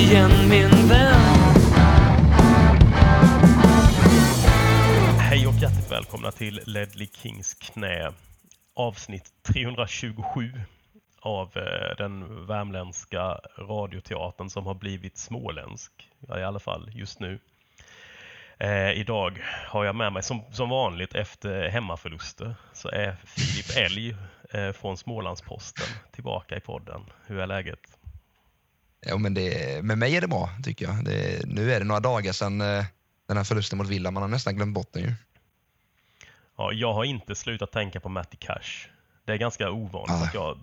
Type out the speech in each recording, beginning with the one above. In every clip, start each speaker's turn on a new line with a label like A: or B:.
A: igen min vän
B: Hej och hjärtligt välkomna till Ledley Kings knä. Avsnitt 327 av eh, den värmländska radioteatern som har blivit småländsk. I alla fall just nu. Eh, idag har jag med mig som, som vanligt efter hemmaförluster så är Filip Elg eh, från Smålandsposten tillbaka i podden. Hur är läget?
C: Ja, men det, med mig är det bra tycker jag. Det, nu är det några dagar sedan eh, den här förlusten mot Villa. Man har nästan glömt bort den ju.
B: Ja, jag har inte slutat tänka på Matty Cash. Det är ganska ovanligt
C: Ah.
B: att jag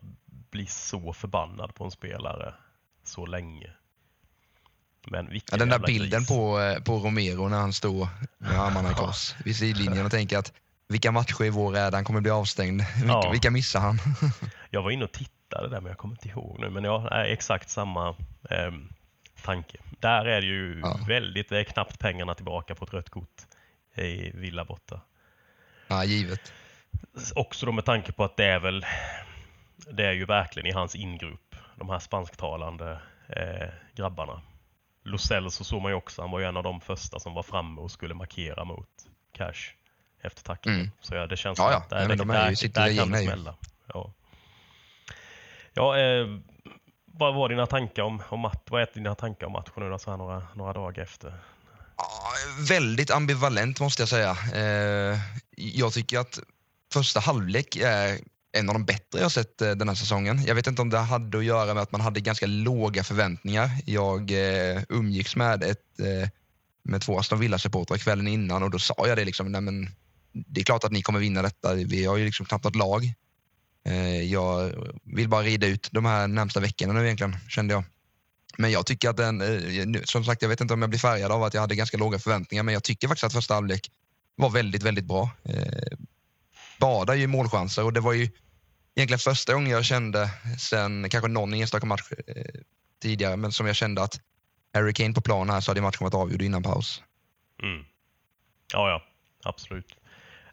B: blir så förbannad på en spelare så länge. Men
C: Ja, den där bilden
B: gris.
C: på, eh, på Romero när han står med armarna i kors vid sidlinjen och tänker att vilka matcher i vår är han kommer bli avstängd? Vilka,
B: Ja.
C: vilka missar han?
B: Jag var inne och tittade där men jag kommer inte ihåg nu. Men ja, är exakt samma eh, tanke. Där är det ju
C: Ja.
B: väldigt, det är knappt pengarna tillbaka på ett rött kort i Villa borta.
C: ja, givet.
B: Också då med tanke på att det är väl, det är ju verkligen i hans ingrupp, de här spansktalande eh, grabbarna. Lo Celso såg man ju också, han var ju en av de första som var framme och skulle markera mot Cash efter tacklingen.
C: Mm.
B: Så ja, det känns
C: Ja, ja.
B: att där,
C: Nej,
B: det,
C: de är
B: där, där kan det smälla. Ja, ja eh, vad var dina tankar om, om match, vad är dina tankar om matchen nu så här några, några dagar efter?
C: Ja, väldigt ambivalent måste jag säga. Eh, jag tycker att första halvlek är en av de bättre jag sett eh, den här säsongen. Jag vet inte om det hade att göra med att man hade ganska låga förväntningar. Jag eh, umgicks med, ett, eh, med två Aston Villa-supportrar kvällen innan och då sa jag det liksom, nej men det är klart att ni kommer vinna detta. Vi har ju liksom knappt något lag. Eh, jag vill bara rida ut de här närmsta veckorna nu egentligen, kände jag. Men jag tycker att den, eh, som sagt, jag vet inte om jag blir färgad av att jag hade ganska låga förväntningar, men jag tycker faktiskt att första halvlek var väldigt, väldigt bra. Eh, Bada ju målchanser och det var ju egentligen första gången jag kände sen kanske någon enstaka match eh, tidigare, men som jag kände att Harry Kane på plan här så hade matchen varit avgjord innan paus.
B: Mm. Ja, ja, absolut.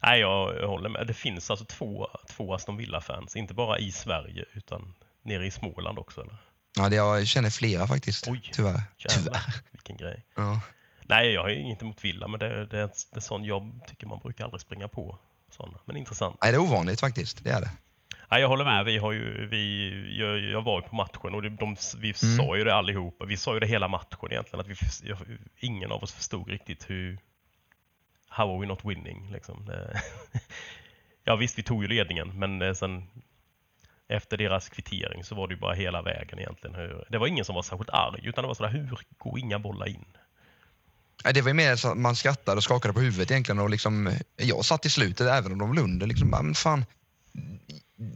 B: Nej, jag, jag håller med. Det finns alltså två, två Aston Villa-fans, inte bara i Sverige utan nere i Småland också. Eller?
C: Ja, det, jag känner flera faktiskt,
B: Oj,
C: tyvärr.
B: Jävlar,
C: tyvärr.
B: vilken grej.
C: Ja.
B: Nej, jag har ju inget emot Villa, men det, det, det är sån jag tycker man brukar aldrig springa på. Såna. Men intressant.
C: Nej, det är ovanligt faktiskt, det är det.
B: Nej, jag håller med. Vi har ju, vi, jag, jag var ju på matchen och det, de, vi
C: Mm.
B: sa ju det allihopa. Vi sa ju det hela matchen egentligen. Att vi, ingen av oss förstod riktigt hur... How are we not winning? Liksom. Ja visst, vi tog ju ledningen, men eh, sen efter deras kvittering så var det ju bara hela vägen egentligen. Hur, det var ingen som var särskilt arg, utan det var sådär, hur går inga bollar in?
C: Det var ju mer så att man skrattade och skakade på huvudet egentligen. Och liksom, eh, jag satt i slutet, även om de lundade. Liksom, men fan,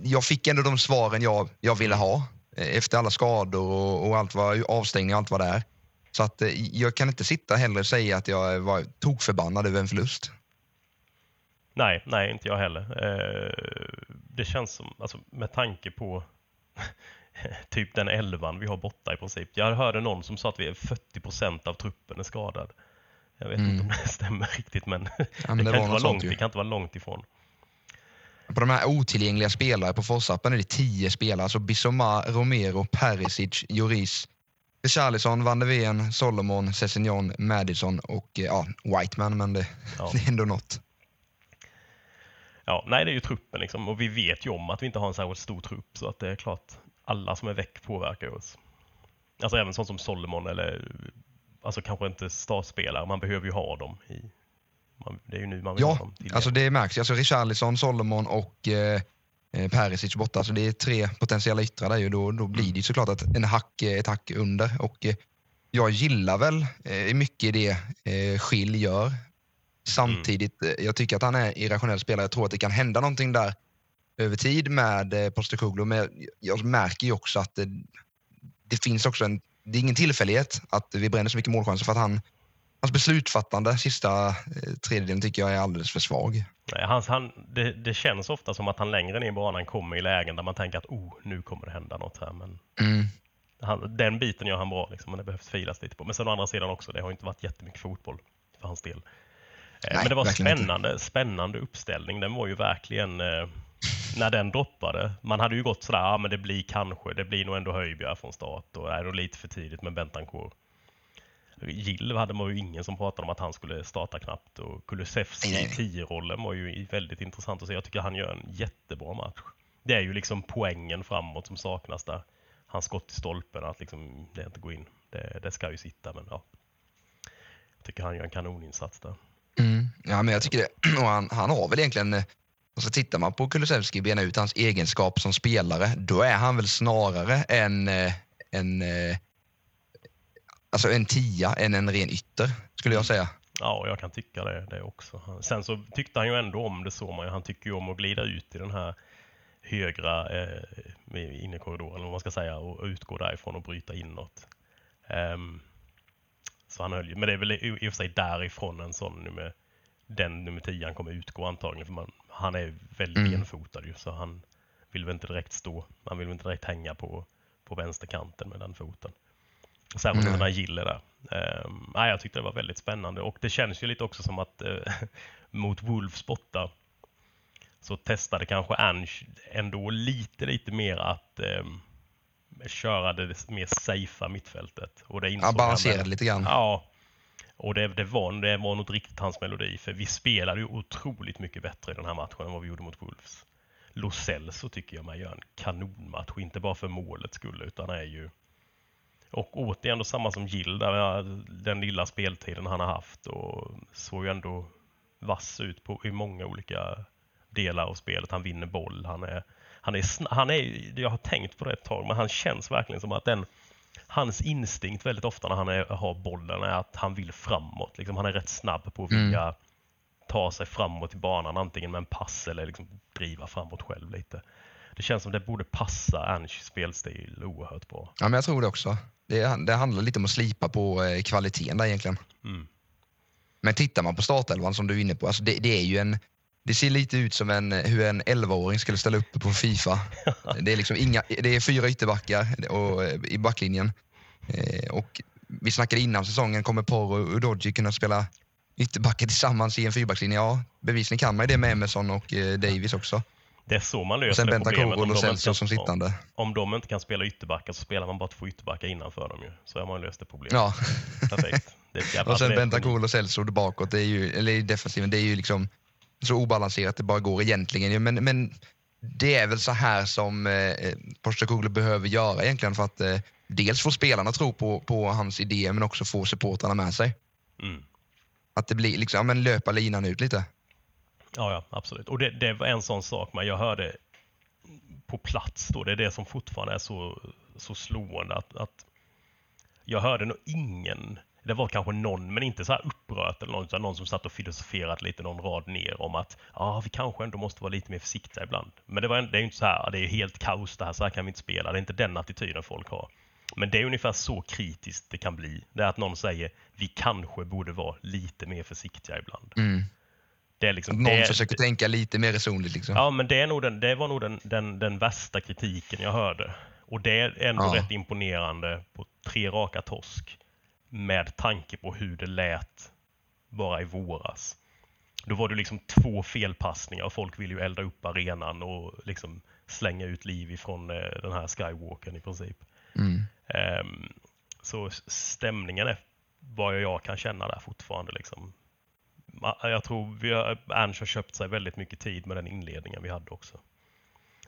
C: jag fick ändå de svaren jag, jag ville ha eh, efter alla skador och, och allt vad, avstängning och allt vad det är. Så att, eh, jag kan inte sitta heller och säga att jag var tokförbannad över en förlust.
B: Nej, nej, inte jag heller. Eh, det känns som, alltså med tanke på typ den elvan vi har borta i princip. Jag hörde någon som sa att vi är 40% av truppen är skadad. Jag vet inte om det stämmer riktigt, men,
C: Mm. men
B: det,
C: det
B: kan
C: var
B: långt, det kan inte vara långt ifrån.
C: På de här otillgängliga spelare på Forsappen är det tio spelare. Alltså Bissoma, Romero, Perisic, Lloris, Richarlison, Van de Ven, Solomon, Sessignon, Madison och eh, ja, Whiteman. Men det,
B: Ja.
C: det är ändå något.
B: Ja, nej, det är ju truppen liksom. Och vi vet ju om att vi inte har en särskilt stor trupp. Så att det är klart, alla som är väck påverkar oss. Alltså även sånt som Solomon eller alltså kanske inte startspelare. Man behöver ju ha dem. I, man, det är ju nu man vill ha
C: Ja,
B: dem. till
C: alltså det märks. Alltså Richarlison, Solomon och eh, Perisic borta. Alltså det är tre potentiella yttrar där. Då, då blir det ju såklart ett, en hack, eh, ett hack under. Och eh, jag gillar väl eh, mycket det eh, Schill gör. Samtidigt, eh, jag tycker att han är irrationell spelare. Jag tror att det kan hända någonting där över tid med eh, Postecoglou. Men jag, märker ju också att det, det finns också en det är ingen tillfällighet att vi bränner så mycket målchanser för att han, hans beslutsfattande sista eh, tredjedelen tycker jag är alldeles för svag.
B: Nej, hans, han, det, det känns ofta som att han längre ner i banan kommer i lägen där man tänker att oh, nu kommer det hända något här. Men
C: Mm.
B: han, den biten gör han bra, liksom, men det behövs filas lite på. Men sen å andra sidan också, det har inte varit jättemycket fotboll för hans del. Eh,
C: Nej,
B: men det var
C: inte.
B: spännande, spännande uppställning. Den var ju verkligen, eh, när den droppade, man hade ju gått sådär, ja men det blir kanske, det blir nog ändå Höjbjerg från start och är nog lite för tidigt med Bentancourt. Gill hade man ju ingen som pratade om att han skulle starta knappt och Kulusevski i
C: nej, nej.
B: 10-rollen var ju väldigt intressant att se. Jag tycker han gör en jättebra match. Det är ju liksom poängen framåt som saknas där. Hans skott i stolpen, att liksom det inte går in. Det, det ska ju sitta, men ja. Jag tycker han gör en kanoninsats där.
C: Mm. Ja, men jag tycker det. Och han, han har väl egentligen, och så tittar man på Kulusevski bena ut hans egenskap som spelare, då är han väl snarare en, eh, en, eh, alltså en tia än en ren ytter, skulle jag säga.
B: Ja, jag kan tycka det, det också. Sen så tyckte han ju ändå om det så man ju. Han tycker ju om att glida ut i den här högra eh, innerkorridoren, eller vad man ska säga, och utgå därifrån och bryta inåt. Ehm, så han höll ju, men det är väl i, i och för sig därifrån en sån nummer, den nummer 10 han kommer utgå antagligen, för man, han är väldigt
C: Mm.
B: enfotad ju, så han vill väl inte direkt stå, han vill väl inte direkt hänga på, på vänsterkanten med den foten. Särskilt
C: Nej.
B: när Gill är där. Um, nej, jag tyckte det var väldigt spännande och det känns ju lite också som att eh, mot Wolves borta så testade kanske Ange ändå lite, lite mer att ehm, köra det mer safea mittfältet. Och det
C: han balanserade lite grann.
B: Ja, och det, det, var, det var nog inte riktigt hans melodi för vi spelade ju otroligt mycket bättre i den här matchen än vad vi gjorde mot Wolves. Lo Celso tycker jag man gör en kanonmatch, inte bara för målets skull utan är ju och återigen då samma som Gill, där den lilla speltiden han har haft och såg ju ändå vass ut på, i många olika delar av spelet. Han vinner boll, han är, han är, han är, jag har tänkt på det ett tag, men han känns verkligen som att den, hans instinkt väldigt ofta när han är, har bollen är att han vill framåt. Liksom, han är rätt snabb på att
C: Mm.
B: vilja ta sig framåt i banan, antingen med en pass eller liksom driva framåt själv lite. Det känns som det borde passa Anges spelstil oerhört bra.
C: Ja, men jag tror det också. Det, det handlar lite om att slipa på eh, kvaliteten där egentligen.
B: Mm.
C: Men tittar man på startelvan som du är inne på, alltså det, det är ju en det ser lite ut som en, hur en 11-åring skulle ställa upp på Fifa. Det är, liksom inga, det är fyra ytterbackar och, eh, i backlinjen. Eh, och vi snackade innan säsongen, kommer Porro och Udoji kunna spela ytterbackar tillsammans i en fyrbackslinje? Ja, bevisligen kan man ju det med Emerson och Davis också.
B: Det är så man
C: Och
B: löser
C: sen
B: det problemet.
C: och
B: Om de, inte
C: som sittande.
B: om de inte kan spela ytterbackar så spelar man bara två ytterbackar innanför dem ju. Så har man löst det problemet.
C: Ja.
B: Perfekt. Det
C: Och sen
B: geni.
C: och Celso bakåt, det är ju, eller i defensiven, det är ju liksom så obalanserat det bara går egentligen. Men, men det är väl så här som eh, Postecoglou behöver göra egentligen för att eh, dels få spelarna tro på, på hans idéer men också få supportrarna med sig.
B: Mm.
C: Att det blir liksom, men löpa linan ut lite.
B: Ja, ja, absolut. Och det, det var en sån sak, men jag hörde på plats då, det är det som fortfarande är så, så slående att, att jag hörde nog ingen, det var kanske någon, men inte så här upprört eller någon, utan någon som satt och filosoferat lite någon rad ner om att ja, vi kanske ändå måste vara lite mer försiktiga ibland. Men det, var, det är ju inte så här, det är helt kaos det här, så här kan vi inte spela. Det är inte den attityden folk har. Men det är ungefär så kritiskt det kan bli. Det är att någon säger vi kanske borde vara lite mer försiktiga ibland.
C: Mm.
B: Det är liksom,
C: någon
B: det,
C: försöker tänka lite mer resonligt. Liksom.
B: Ja, men det, är nog den, det var nog den, den, den värsta kritiken jag hörde. Och det är ändå
C: Ja.
B: rätt imponerande på tre raka torsk med tanke på hur det lät bara i våras. Då var det liksom två felpassningar och folk vill ju elda upp arenan och liksom slänga ut liv ifrån eh, den här skywalken i princip.
C: Mm.
B: Ehm, så stämningen är vad jag kan känna där fortfarande. Liksom. Jag tror vi har, Ernst har köpt sig väldigt mycket tid med den inledningen vi hade också.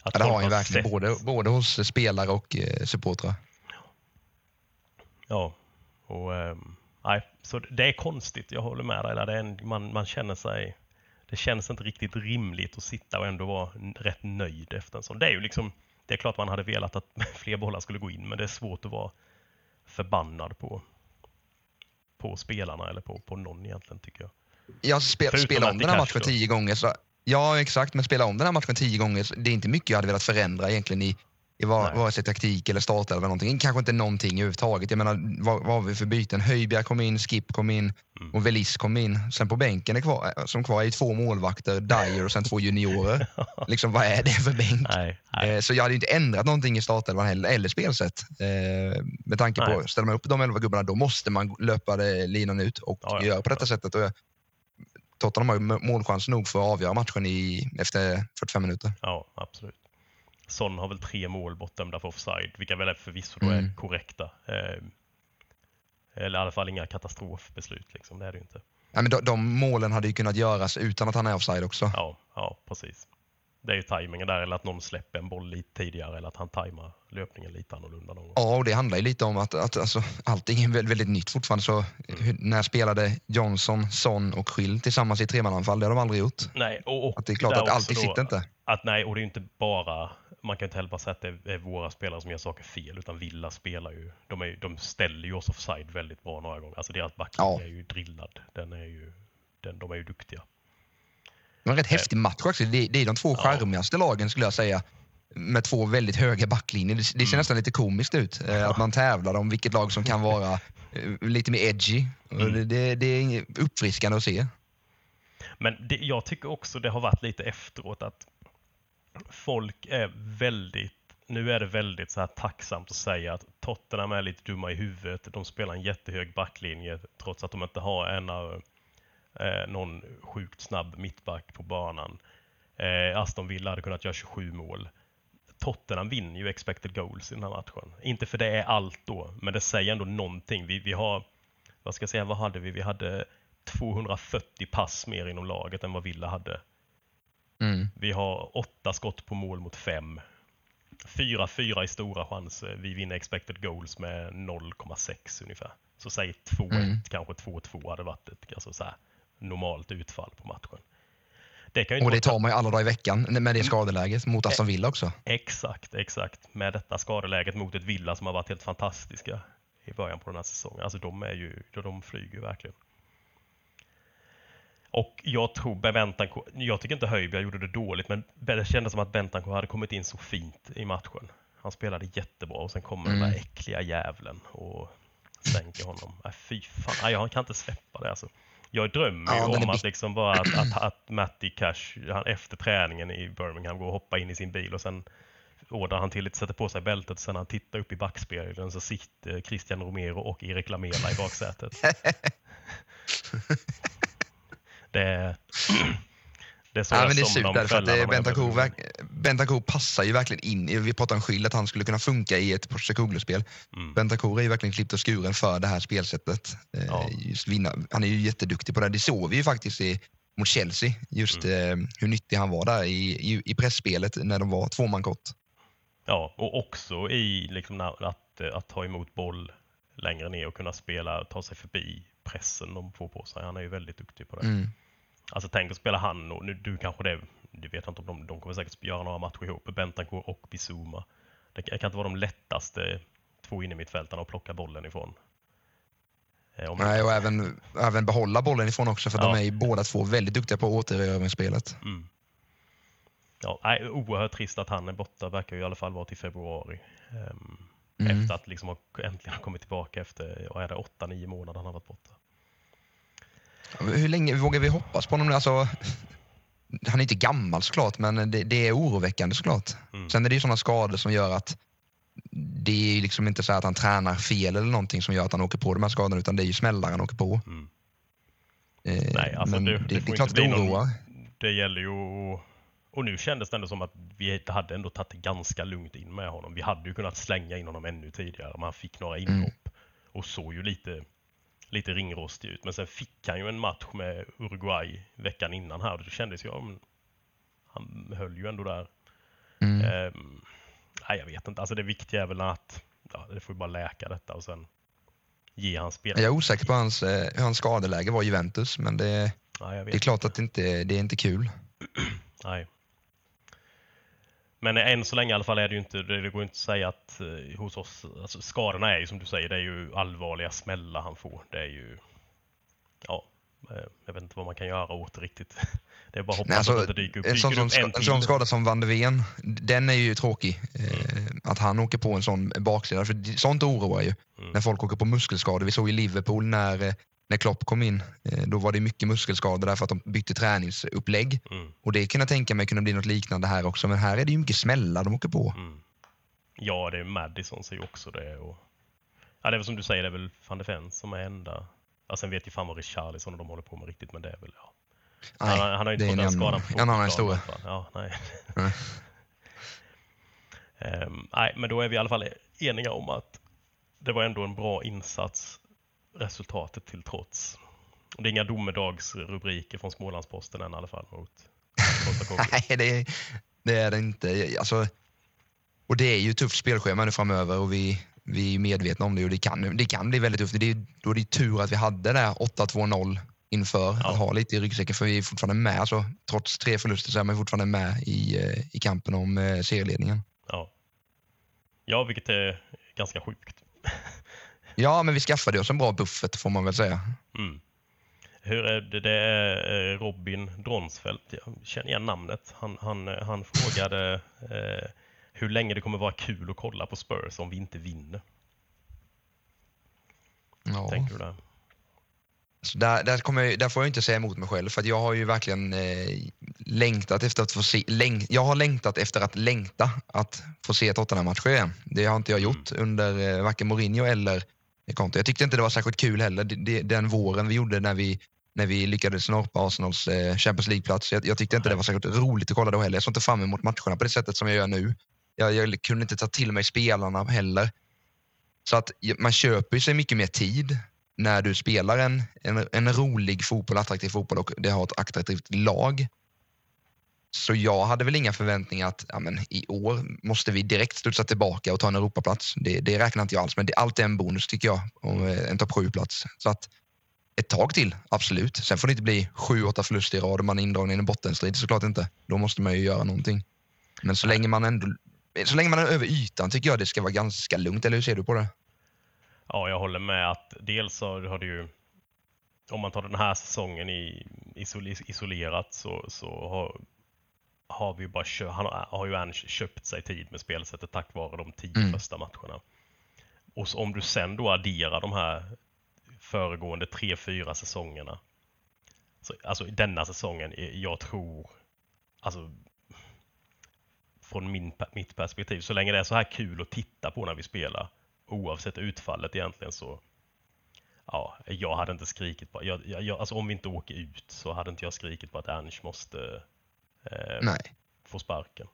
B: Att
C: Ja, det har han verkligen,
B: sett-
C: både, både hos spelare och eh, supportrar.
B: Ja, och ehm, nej, så det är konstigt. Jag håller med dig där. Det en, man, man känner sig... Det känns inte riktigt rimligt att sitta och ändå vara rätt nöjd efter en sån. Det är ju liksom... Det är klart man hade velat att fler bollar skulle gå in, men det är svårt att vara förbannad på, på spelarna eller på, på någon egentligen, tycker jag.
C: Jag spe,
B: Förutom
C: spela om den här matchen tio gånger. Så, ja, exakt. Men spela om den här matchen tio gånger. Så det är inte mycket jag hade velat förändra egentligen i, i var, vare sig taktik eller startelva eller någonting. Kanske inte någonting överhuvudtaget. Jag menar, vad, vad har vi för byten? Höjbjerg kom in, Skip kom in
B: Mm.
C: och Velis kom in. Sen på bänken är kvar, äh, som kvar är två målvakter, Dyer och sen två juniorer. liksom, vad är det för bänk?
B: Nej, nej.
C: Eh, Så jag hade inte ändrat någonting i startelvan heller, eller spelsätt. Eh, Med tanke på,
B: Nej.
C: ställer man upp de elva gubbarna, då måste man löpa det linan ut och
B: Ja, ja.
C: göra på detta sättet. Och jag- Tottenham har ju målchans nog för att avgöra matchen i, efter 45 minuter.
B: Ja, absolut. Son har väl tre mål bortdömda för offside, vilka väl är förvisso då är
C: Mm.
B: korrekta. Eh, eller i alla fall inga katastrofbeslut, liksom. det är det ju inte.
C: Ja, men de, de målen hade ju kunnat göras utan att han är offside också.
B: Ja, ja, precis. Det är ju tajmingen där, eller att någon släpper en boll lite tidigare, eller att han tajmar löpningen lite annorlunda någon gång.
C: Ja, och det handlar ju lite om att, att alltså, allting är väldigt, väldigt nytt fortfarande. Så hur, när spelade Johnson, Son och Schill tillsammans i tremananfall? Det har de aldrig gjort.
B: Nej, och, och
C: Att det är klart att alltid
B: då
C: sitter inte.
B: Att nej, och det är inte bara, man kan inte heller bara säga att det är våra spelare som gör saker fel, utan Villa spelar ju, de, är, de ställer ju oss offside väldigt bra några gånger. Alltså deras backlinje
C: Ja.
B: är ju drillad. Den är ju, den, de är ju duktiga.
C: Det var en rätt häftig match också. Det, det är de två
B: Eh. Ja.
C: charmigaste lagen skulle jag säga. Med två väldigt höga backlinjer. Det, det ser
B: Mm.
C: nästan lite komiskt ut. Eh, att man tävlar om vilket lag som kan vara eh, lite mer edgy.
B: Mm.
C: Det, det, det är uppfriskande att se.
B: Men jag tycker också det har varit lite efteråt att folk är väldigt, nu är det väldigt så här tacksamt att säga att Tottenham är lite dumma i huvudet. De spelar en jättehög backlinje trots att de inte har en av eh, någon sjukt snabb mittback på banan. Eh, Aston Villa hade kunnat göra 27 mål. Tottenham vinner ju expected goals i den här matchen. Inte för det är allt då, men det säger ändå någonting. Vi, vi har, vad ska jag säga, vad hade vi? Vi hade 240 pass mer inom laget än vad Villa hade.
C: Mm.
B: Vi har åtta skott på mål mot fem. 4-4 i stora chanser. Vi vinner expected goals med 0,6 ungefär. Så säg 2-1,
C: Mm.
B: kanske 2-2 hade varit ett alltså så här, normalt utfall på matchen. Det
C: Och det tar man ju alla dagar i veckan med
B: Mm.
C: det skadeläget mot. Aston Villa också.
B: Exakt, exakt. Med detta skadeläget mot ett Villa som har varit helt fantastiska i början på den här säsongen. Alltså de är ju, de flyger ju verkligen. Och jag tror Bentancourt, jag tycker inte Höjbjerg gjorde det dåligt, men det kändes som att Bentancourt hade kommit in så fint i matchen. Han spelade jättebra och sen kommer den
C: Mm.
B: där äckliga jävlen och sänker honom. Äh, fy fan, Nej, jag kan inte släppa det alltså. Jag drömmer
C: Ja,
B: ju om att, liksom bara att, att, att Matty Cash, han efter träningen i Birmingham, går och hoppar in i sin bil och sen ordnar han till lite, sätter på sig bältet och sen han tittar upp i backspegeln så sitter Christian Romero och Erik Lamela i baksätet. det, det är så
C: Ja, men det är surt där, för att det- Bentancur, verk- Bentancur passar ju verkligen in. Vi pratar om Schill, att han skulle kunna funka i ett Postecoglou-spel.
B: Mm.
C: Bentancur är ju verkligen klippt och skuren för det här spelsättet. Eh,
B: Ja.
C: Just vinna. Han är ju jätteduktig på det. Det såg vi ju faktiskt i, mot Chelsea, just
B: Mm.
C: eh, hur nyttig han var där i, i, i pressspelet när de var två man kort.
B: Ja, och också i liksom att, eh, att ta emot boll längre ner och kunna spela, ta sig förbi pressen de får på sig. Han är ju väldigt duktig på det.
C: Mm.
B: Alltså tänk att spela han och nu, du kanske det, du vet inte om de, de kommer säkert göra några matcher ihop, Bentancourt och Bizuma. Det kan inte vara de lättaste två innermittfältarna att plocka bollen ifrån. Eh, om-
C: Nej, och även, även behålla bollen ifrån också, för
B: Ja.
C: de är ju båda två väldigt duktiga på att återerövra spelet.
B: Mm. Ja, nej, oerhört trist att han är borta, verkar ju i alla fall vara till februari. Ehm,
C: Mm.
B: Efter att liksom ha, äntligen ha kommit tillbaka efter, vad är det, 8-9 månader han har varit borta.
C: Hur länge vågar vi hoppas på honom? nu? Alltså, han är inte gammal såklart, men det, det är oroväckande såklart.
B: Mm.
C: Sen är det ju sådana skador som gör att det är ju liksom inte så att han tränar fel eller någonting som gör att han åker på de här skadorna, utan det är ju smällar han åker på.
B: Mm.
C: Eh,
B: Nej, alltså
C: men
B: det-
C: det,
B: det
C: det, är klart att det
B: bli någon-
C: oroar.
B: Det gäller ju att- och nu kändes det ändå som att vi hade ändå tagit det ganska lugnt in med honom. Vi hade ju kunnat slänga in honom ännu tidigare om han fick några
C: Mm.
B: inhopp och såg ju lite, lite ringrostig ut. Men sen fick han ju en match med Uruguay veckan innan här det kändes ju, ja, men han höll ju ändå där.
C: Mm.
B: Ehm, nej, jag vet inte. Alltså det viktiga är väl att ja, det får ju bara läka detta och sen ge han spel.
C: Jag är osäker på hans, eh, hur hans skadeläge var i Juventus, men det,
B: vet
C: det är klart att det inte det är inte kul.
B: Nej. Men än så länge i alla fall är det ju inte, det går inte att säga att eh, hos oss, alltså skadorna är ju som du säger, det är ju allvarliga smällar han får. Det är ju, ja, Eh, Jag vet inte vad man kan göra åt det riktigt. Det är bara att hoppas
C: Nej, alltså,
B: att det dyker upp.
C: en,
B: Dyker det
C: sån,
B: upp en
C: en sån skada som Van de Ven, den är ju tråkig. Eh, att han åker på en sån baksida. För sånt oroar ju.
B: Mm.
C: När folk åker på muskelskador. Vi såg i Liverpool när, när Klopp kom in. Eh, då var det mycket muskelskador därför att de bytte träningsupplägg.
B: Mm,
C: Och det kan jag tänka mig kunna bli något liknande här också. Men här är det ju mycket smällar de åker på.
B: mm. Ja, det är Madison säger också det. Och... Ja, det är väl som du säger, det är väl van de Ven som är enda. Ja, sen vet ju fan vad Richarlison och de håller på med riktigt, men det är väl ja.
C: Nej,
B: han, han har ju inte fått
C: en
B: den skadan på
C: en annan historia.
B: Ja, nej.
C: Nej.
B: Ehm, nej, men då är vi i alla fall eniga om att det var ändå en bra insats, resultatet till trots. Det är inga domedagsrubriker från Smålandsposten än i alla fall mot.
C: Nej, det, är- det är det inte. Alltså, och det är ju tufft spelschema nu framöver och vi, vi är medvetna om det och det kan, det kan bli väldigt tufft. Det är, då är det tur att vi hade det här 8-2-0 inför,
B: Ja.
C: att ha lite i ryggsäcken för vi är fortfarande med. Alltså, trots tre förluster så är man fortfarande med i, eh, i kampen om eh, serieledningen.
B: Ja. ja, vilket är ganska sjukt.
C: Ja, men vi skaffade oss en bra buffert får man väl säga.
B: Mm. Hur är det? Det är eh, Robin Dronsfeldt. Jag känner igen namnet. Han, han, eh, han frågade eh, hur länge det kommer vara kul att kolla på Spurs om vi inte vinner.
C: Ja.
B: Tänker du där?
C: Så där, där, kommer där får jag inte säga emot mig själv för jag har ju verkligen eh, längtat efter att få se, läng, jag har längtat efter att längta att få se Tottenham-matcher igen. Det har inte jag gjort under eh, varken Mourinho eller Conte. Jag tyckte inte det var särskilt kul heller, det, den våren vi gjorde när vi, när vi lyckades snorpa Arsenals eh, Champions League-plats. Jag, jag tyckte inte det var särskilt roligt att kolla då heller. Jag såg inte fram emot matcherna på det sättet som jag gör nu. Jag, jag kunde inte ta till mig spelarna heller. Så att man köper sig mycket mer tid när du spelar en, en, en rolig fotboll, attraktiv fotboll och det har ett attraktivt lag. Så jag hade väl inga förväntningar att ja, men, i år måste vi direkt studsa tillbaka och ta en Europaplats. Det, det räknar inte jag alls, men det, allt är en bonus tycker jag, om eh, en topp 7-plats. Så att ett tag till, absolut. Sen får det inte bli sju, åtta förluster i rad och man är indragen i en bottenstrid, såklart inte. Då måste man ju göra någonting. Men så länge man ändå så länge man är över ytan tycker jag det ska vara ganska lugnt, eller hur ser du på det?
B: Ja, jag håller med att dels så har det ju, om man tar den här säsongen i isol- isolerat så, så har, har vi bara kö, han har, har ju Ernst köpt sig tid med spelsättet tack vare de tio
C: Mm.
B: första matcherna. Och så, om du sen då adderar de här föregående tre, fyra säsongerna. Så, alltså denna säsongen, eh, jag tror, alltså från min, mitt perspektiv, så länge det är så här kul att titta på när vi spelar, oavsett utfallet egentligen så Ja, jag hade inte skrikit på, jag, jag, jag- alltså om vi inte åker ut så hade inte jag skrikit på att Ernst måste eh,
C: Nej.
B: få sparken.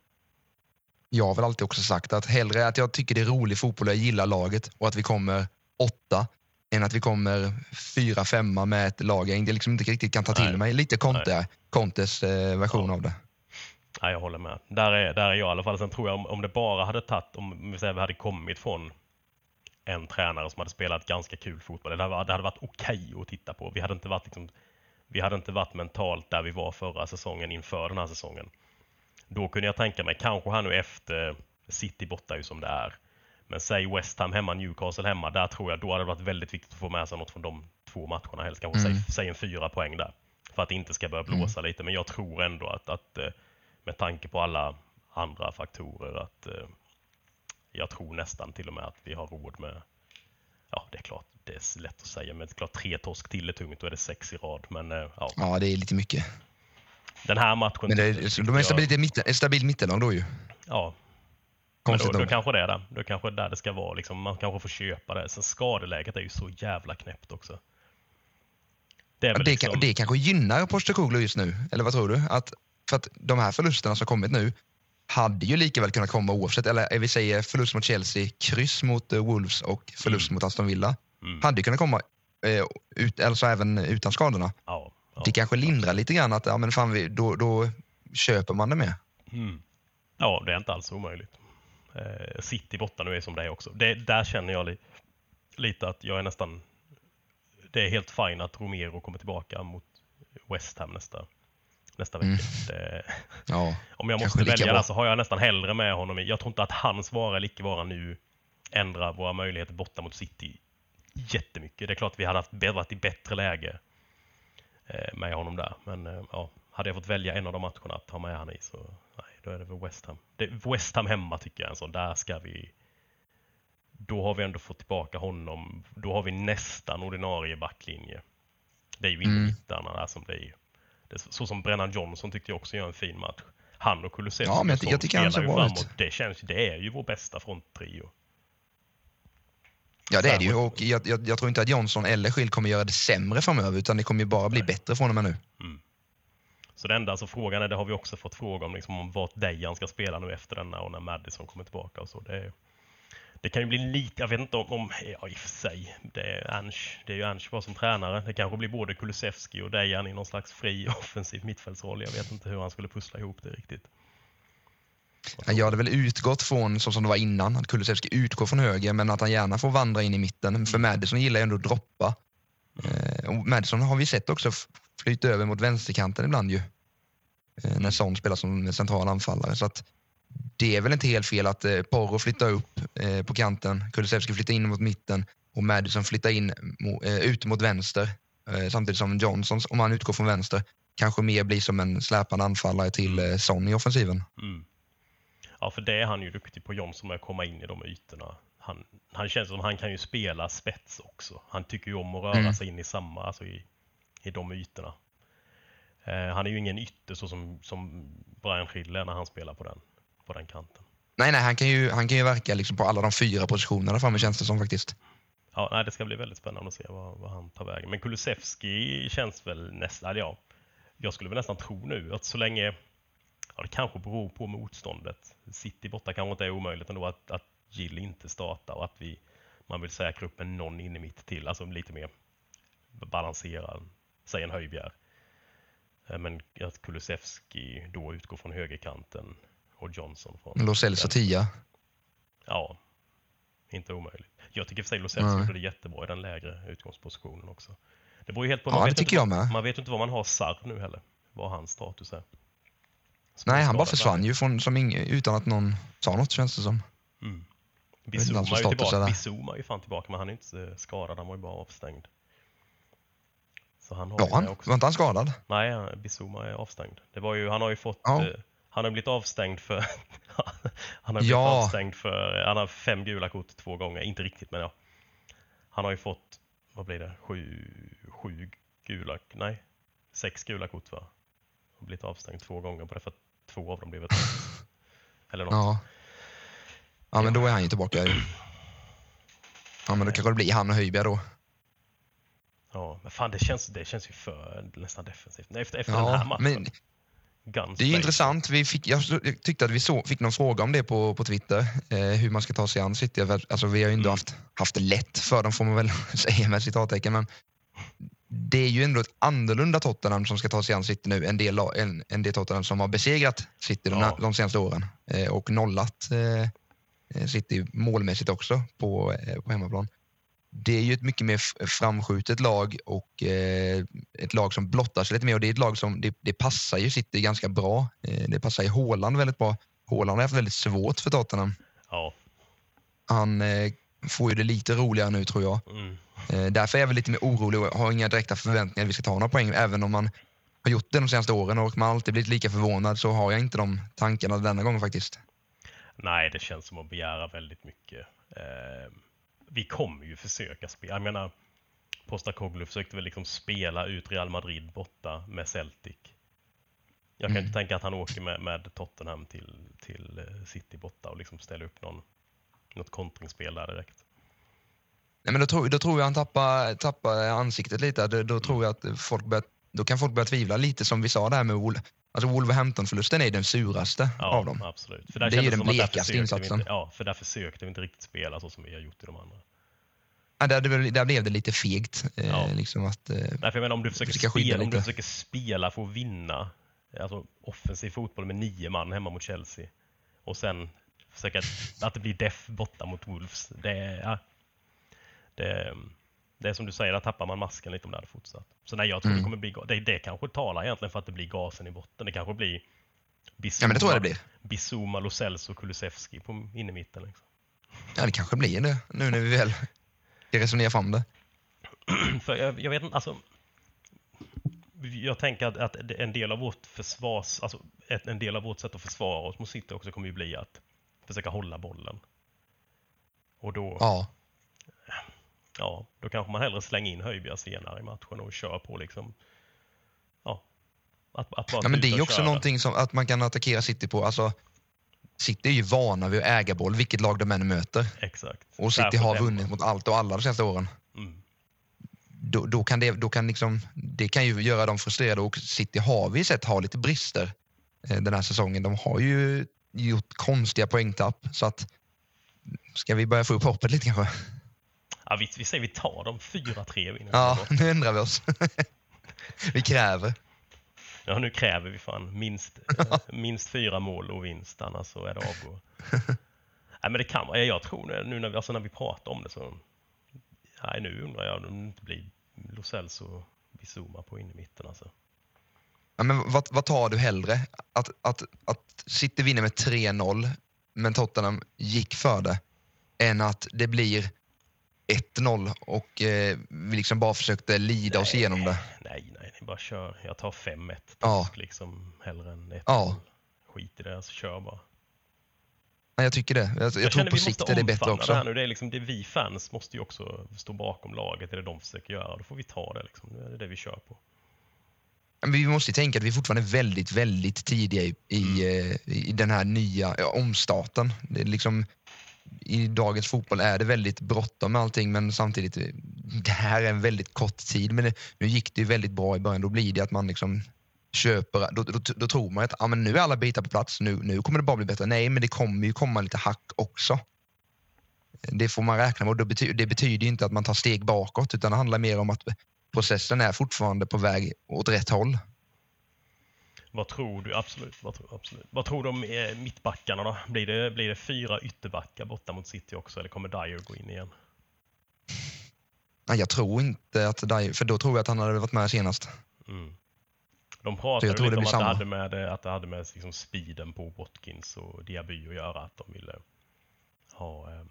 C: jag har väl alltid också sagt att hellre att jag tycker det är rolig fotboll och jag gillar laget och att vi kommer åtta än att vi kommer fyra, femma med ett lag jag liksom inte riktigt kan ta till
B: Nej.
C: mig. Lite Conte, Contes eh, version
B: Ja.
C: av det.
B: Ja, jag håller med. Där är, där är jag i alla fall. Sen tror jag om, om det bara hade tagit, om vi säger vi hade kommit från en tränare som hade spelat ganska kul fotboll. Det hade, det hade varit okej att titta på. Vi hade inte varit liksom, vi hade inte varit mentalt där vi var förra säsongen inför den här säsongen. Då kunde jag tänka mig, kanske här nu efter City borta ju som det är. Men säg West Ham hemma, Newcastle hemma. Där tror jag då hade det varit väldigt viktigt att få med sig något från de två matcherna. Helst kanske
C: Mm.
B: säg, säg en fyra poäng där. För att det inte ska börja blåsa lite. Men jag tror ändå att, att eh, med tanke på alla andra faktorer att eh, jag tror nästan till och med att vi har råd med Ja, det är klart, det är lätt att säga, men det klart tre torsk till är tungt, då är det sex i rad. Men eh, ja,
C: Ja, det är lite mycket.
B: den här matchen...
C: Men det är, de är
B: jag-
C: stabilt, ett mitt- ett stabilt mittenlag då ju.
B: Ja, men då, då kanske det är där. Då kanske det är där det ska vara. Liksom, man kanske får köpa det. Sen skadeläget är ju så jävla knäppt också. Det är
C: Ja, det,
B: liksom,
C: kan, det kanske gynnar Postecoglou just nu, eller vad tror du? Att, för att de här förlusterna som kommit nu hade ju lika väl kunnat komma oavsett. Eller eh, vi säger förlust mot Chelsea, kryss mot eh, Wolves och förlust mot Aston Villa.
B: Mm.
C: Hade kunnat komma eh, ut, alltså även utan skadorna.
B: ja, ja.
C: Det kanske lindrar lite grann att ja, men fan, vi, då, då köper man det med.
B: Mm. Ja, det är inte alls omöjligt. Eh, City borta nu är som det är också. Det, där känner jag li, lite att jag är nästan... Det är helt fint att Romero kommer tillbaka mot West Ham nästa, nästa vecka.
C: Mm.
B: Det,
C: Ja.
B: om jag måste välja där så har jag nästan hellre med honom i. Jag tror inte att hans vara eller icke vara nu ändrar våra möjligheter borta mot City jättemycket. Det är klart att vi hade haft, varit i bättre läge eh, med honom där. Men eh, ja, hade jag fått välja en av de matcherna att ha med han i så nej, då är det väl West Ham. Det, West Ham hemma tycker jag är en sån, där ska vi då har vi ändå fått tillbaka honom. Då har vi nästan ordinarie backlinje. Det är ju
C: Mm.
B: innermittarna där som blir. Det är så, så som Brennan Johnson tyckte jag också gör en fin match. Han och Kulusevski
C: Ja, men jag jag
B: sånt
C: tycker han
B: spelar
C: ser
B: ju
C: bra
B: framåt.
C: ut.
B: Det, känns, det är ju vår bästa fronttrio.
C: Ja, det är det ju. Och jag, jag, jag tror inte att Johnson eller Schill kommer göra det sämre framöver, utan det kommer ju bara bli bättre från och med nu.
B: Så det enda, alltså frågan är, det har vi också fått fråga om, liksom, om vart Dejan ska spela nu efter denna och när Madison kommer tillbaka och så. Det, är- det kan ju bli lite, jag vet inte om, om ja i och för sig, det är Ernst, det är ju Ernst kvar som tränare. Det kanske blir både Kulusevski och Dejan i någon slags fri offensiv mittfältsroll. Jag vet inte hur han skulle pussla ihop det riktigt.
C: Jag hade väl utgått från, så som det var innan, att Kulusevski utgår från höger, men att han gärna får vandra in i mitten. För Madison gillar ju ändå att droppa. Eh, och Madison har vi sett också flyta över mot vänsterkanten ibland ju. Eh, när Son spelar som central anfallare. Så att det är väl inte helt fel att eh, Porro flyttar upp på kanten, Kulusevski flyttar in mot mitten och Madison flyttar in ut mot vänster. Samtidigt som Johnson, om han utgår från vänster, kanske mer blir som en släpande anfallare till eh, Son i offensiven.
B: Mm. Ja, för det är han ju duktig på, Jonsson, att komma in i de ytorna. Han, han känns som han kan ju spela spets också. Han tycker ju om att röra
C: Mm.
B: sig in i samma, alltså i, i de ytorna. Eh, han är ju ingen ytter så som, som Brian Schiller när han spelar på den, på den kanten.
C: Nej, nej, han kan ju, han kan ju verka liksom på alla de fyra positionerna framme känns det som faktiskt.
B: Ja, nej, det ska bli väldigt spännande att se vad, vad han tar vägen. Men Kulusevski känns väl nästan, ja, jag skulle väl nästan tro nu att så länge, ja det kanske beror på motståndet. City borta kanske inte är omöjligt ändå att, att Gill inte startar och att vi, man vill säkra upp med någon in i mitt till, alltså lite mer balanserad, säg en Höjbjerg. Eh, Men att Kulusevski då utgår från högerkanten och Johnson från...
C: Lo Celso tia.
B: Ja, inte omöjligt. Jag tycker för sig Lo Celso gjorde det jättebra i den lägre utgångspositionen också. Det beror ju helt på.
C: Ja,
B: man
C: det
B: vet inte, vad-. Man vet inte vad man har Sarr nu heller. Vad hans status är.
C: Nej, han bara försvann ju från, som ing, utan att någon sa något känns det som.
B: Mm. Bizuma är ju
C: status
B: tillbaka.
C: är där.
B: Bizuma är ju fan tillbaka, men han är inte skadad. Han var ju bara avstängd. Så han har
C: Ja, han,
B: också.
C: var inte han skadad?
B: Nej, Bizuma är avstängd. Det var ju, han har ju fått...
C: Ja.
B: Eh, han har blivit avstängd för... han har blivit
C: Ja.
B: avstängd för... Han har fem gula kort två gånger. Inte riktigt, men ja. Han har ju fått, vad blir det, sju, sju gula... Nej, sex gula kort va? Han har blivit avstängd två gånger på det för att två av dem blev ett Eller något.
C: Ja. Ja, men då är han ju tillbaka. Ja, men då kanske det blir han och Höjbjerg då.
B: Ja, men fan det känns, det känns ju för nästan defensivt. Nej, Efter, efter den här
C: Ja,
B: matchen.
C: men
B: Guns
C: det är ju intressant. Vi fick, jag tyckte att vi så, fick någon fråga om det på, på Twitter, eh, hur man ska ta sig an City. Alltså, vi har ju ändå
B: Mm.
C: haft, haft det lätt för dem, får man väl säga med citattecken. Men det är ju ändå ett annorlunda Tottenham som ska ta sig an City nu än det, än, än det Tottenham som har besegrat City
B: Ja.
C: de senaste åren eh, och nollat eh, City målmässigt också på, eh, på hemmaplan. Det är ju ett mycket mer framskjutet lag och eh, ett lag som blottar sig lite mer och det är ett lag som det, det passar ju City ganska bra. Eh, det passar ju Haaland väldigt bra. Haaland har haft väldigt svårt för Tottenham.
B: Ja.
C: Han eh, får ju det lite roligare nu tror jag.
B: Mm.
C: Eh, därför är jag väl lite mer orolig och har inga direkta förväntningar att vi ska ta några poäng. Även om man har gjort det de senaste åren och man alltid blivit lika förvånad så har jag inte de tankarna denna gången faktiskt.
B: Nej, det känns som att begära väldigt mycket. Eh, vi kommer ju försöka spela. Jag menar, Postecoglou försökte väl liksom spela ut Real Madrid borta med Celtic. Jag kan
C: Mm.
B: inte tänka att han åker med, med Tottenham till, till eh, City borta och liksom ställer upp någon, något kontringsspel där direkt.
C: Nej, men då, tror, då tror jag han tappar, tappar ansiktet lite. Då, då tror jag att folk börjar, då kan folk börja tvivla lite som vi sa där med Wol alltså Wolverhampton-förlusten är den suraste
B: Ja,
C: av dem.
B: absolut. För där
C: Det är ju den blekaste insatsen.
B: Inte, ja, för där försökte vi inte riktigt spela så som vi har gjort i de andra.
C: Ja, där, där, blev det lite fegt. Eh,
B: Ja.
C: liksom att, eh,
B: Nej, för menar, om du försöker, spela, om du försöker spela för att vinna, alltså offensiv fotboll med nio man hemma mot Chelsea och sen försöka att det blir deff borta mot Wolves. Det ja, det, det är som du säger, där tappar man masken lite om det hade fortsatt. Så nej, jag tror
C: Mm.
B: det kommer bli, det, det kanske talar egentligen för att det blir gasen i botten. Det kanske blir Bissouma,
C: ja, det tror jag det.
B: Bissouma, Lo Celso och Kulusevski på innermitten. Liksom.
C: Ja, det kanske blir det nu när vi väl ska resonera fram det.
B: För jag, jag vet inte, alltså. jag tänker att, att en del av vårt försvars, alltså ett- en del av vårt sätt att försvara oss mot City också kommer ju bli att försöka hålla bollen. Och då, ja.
C: Ja,
B: då kanske man hellre slänger in Höjbjerg senare i matchen och kör på liksom, ja, att, att bara
C: ja men det är också
B: köra.
C: någonting som att man kan attackera City på. Alltså, City är ju vana vid att äga boll vilket lag de än möter.
B: Exakt.
C: Och City
B: Särskilt
C: har
B: hemma.
C: vunnit mot allt och alla de senaste åren.
B: Mm.
C: Då, då kan det, då kan liksom, det kan ju göra dem frustrerade och City har vi sett ha lite brister eh, den här säsongen. De har ju gjort konstiga poängtapp så att ska vi börja få upp hoppet lite kanske?
B: Ja, vi, vi säger vi tar dem 4-3 vinner.
C: Ja, nu ändrar vi oss. vi kräver.
B: Ja, nu kräver vi fan minst, minst fyra mål och vinst, annars så är det avgå. Nej, men det kan vara, jag tror nu när vi, alltså när vi pratar om det så, nej nu undrar jag om det inte blir Lo Celso och Bizuma på in i mitten alltså.
C: Ja, men vad, vad tar du hellre? Att, att, att City vinner med 3-0 men Tottenham gick för det än att det blir 1-0 och eh, vi liksom bara försökte lida oss igenom det.
B: Nej, nej, ni bara kör. Jag tar 5-1
C: Ja.
B: liksom, hellre än 1-0.
C: Ja.
B: Skit i det, alltså kör bara.
C: Ja, jag tycker det. Jag, jag, tror
B: känner
C: på sikt är det bättre också.
B: Det, här nu. Det, är liksom, det vi fans måste ju också stå bakom laget, det är det de försöker göra. Då får vi ta det liksom. Det är det vi kör på.
C: Men vi måste ju tänka att vi fortfarande är väldigt, väldigt tidiga i, i,
B: Mm.
C: eh, i den här nya ja, omstarten. Det är liksom, i dagens fotboll är det väldigt bråttom med allting men samtidigt, det här är en väldigt kort tid. Men det, nu gick det ju väldigt bra i början. Då blir det att man liksom köper, då, då, då tror man att ah, men nu är alla bitar på plats, nu, nu kommer det bara bli bättre. Nej, men det kommer ju komma lite hack också. Det får man räkna med och det betyder, det betyder ju inte att man tar steg bakåt utan det handlar mer om att processen är fortfarande på väg åt rätt håll.
B: Vad tror du? Absolut. Vad tror, absolut. Vad tror du om eh, mittbackarna då? Blir det, blir det fyra ytterbackar borta mot City också eller kommer Dyer gå in igen?
C: Nej, jag tror inte att Dyer, för då tror jag att han hade varit med senast.
B: Mm. De pratade lite
C: det
B: om att det hade med, att det hade med liksom speeden på Watkins och Diaby att göra. Att de ville ha... Eh,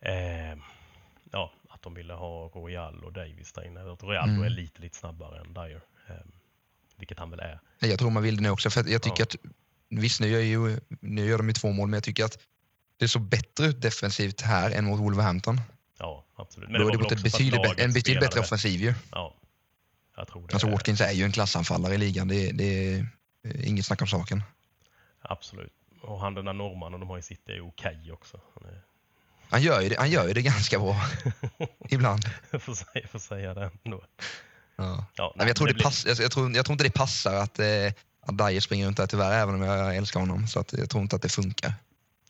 B: eh, ja, att de ville ha Royal och Davis där inne. Att Royal
C: Mm.
B: är lite, lite snabbare än Dyer. Eh, vilket han väl är.
C: Jag tror man vill det nu också. För jag tycker
B: Ja.
C: att, visst nu gör, ju, nu gör de ju två mål, men jag tycker att det såg bättre ut defensivt här än mot Wolverhampton.
B: Ja, absolut.
C: Då är det
B: för att
C: betydligt, en betydligt bättre offensiv ju.
B: Ja, jag tror det.
C: Alltså Watkins är ju en klassanfallare i ligan, det, det är eh, inget snack om saken.
B: Absolut. Och han den där norrmannen de har i City är okej också. Han är,
C: Han gör ju det, han gör ju det ganska bra ibland.
B: jag, får säga, jag får säga det ändå.
C: Ja.
B: Ja,
C: Nej, jag, tror det pass, jag, jag, tror, jag tror inte det passar att, eh, att Dyer springer runt där tyvärr, även om jag älskar honom. Så att jag tror inte att det funkar.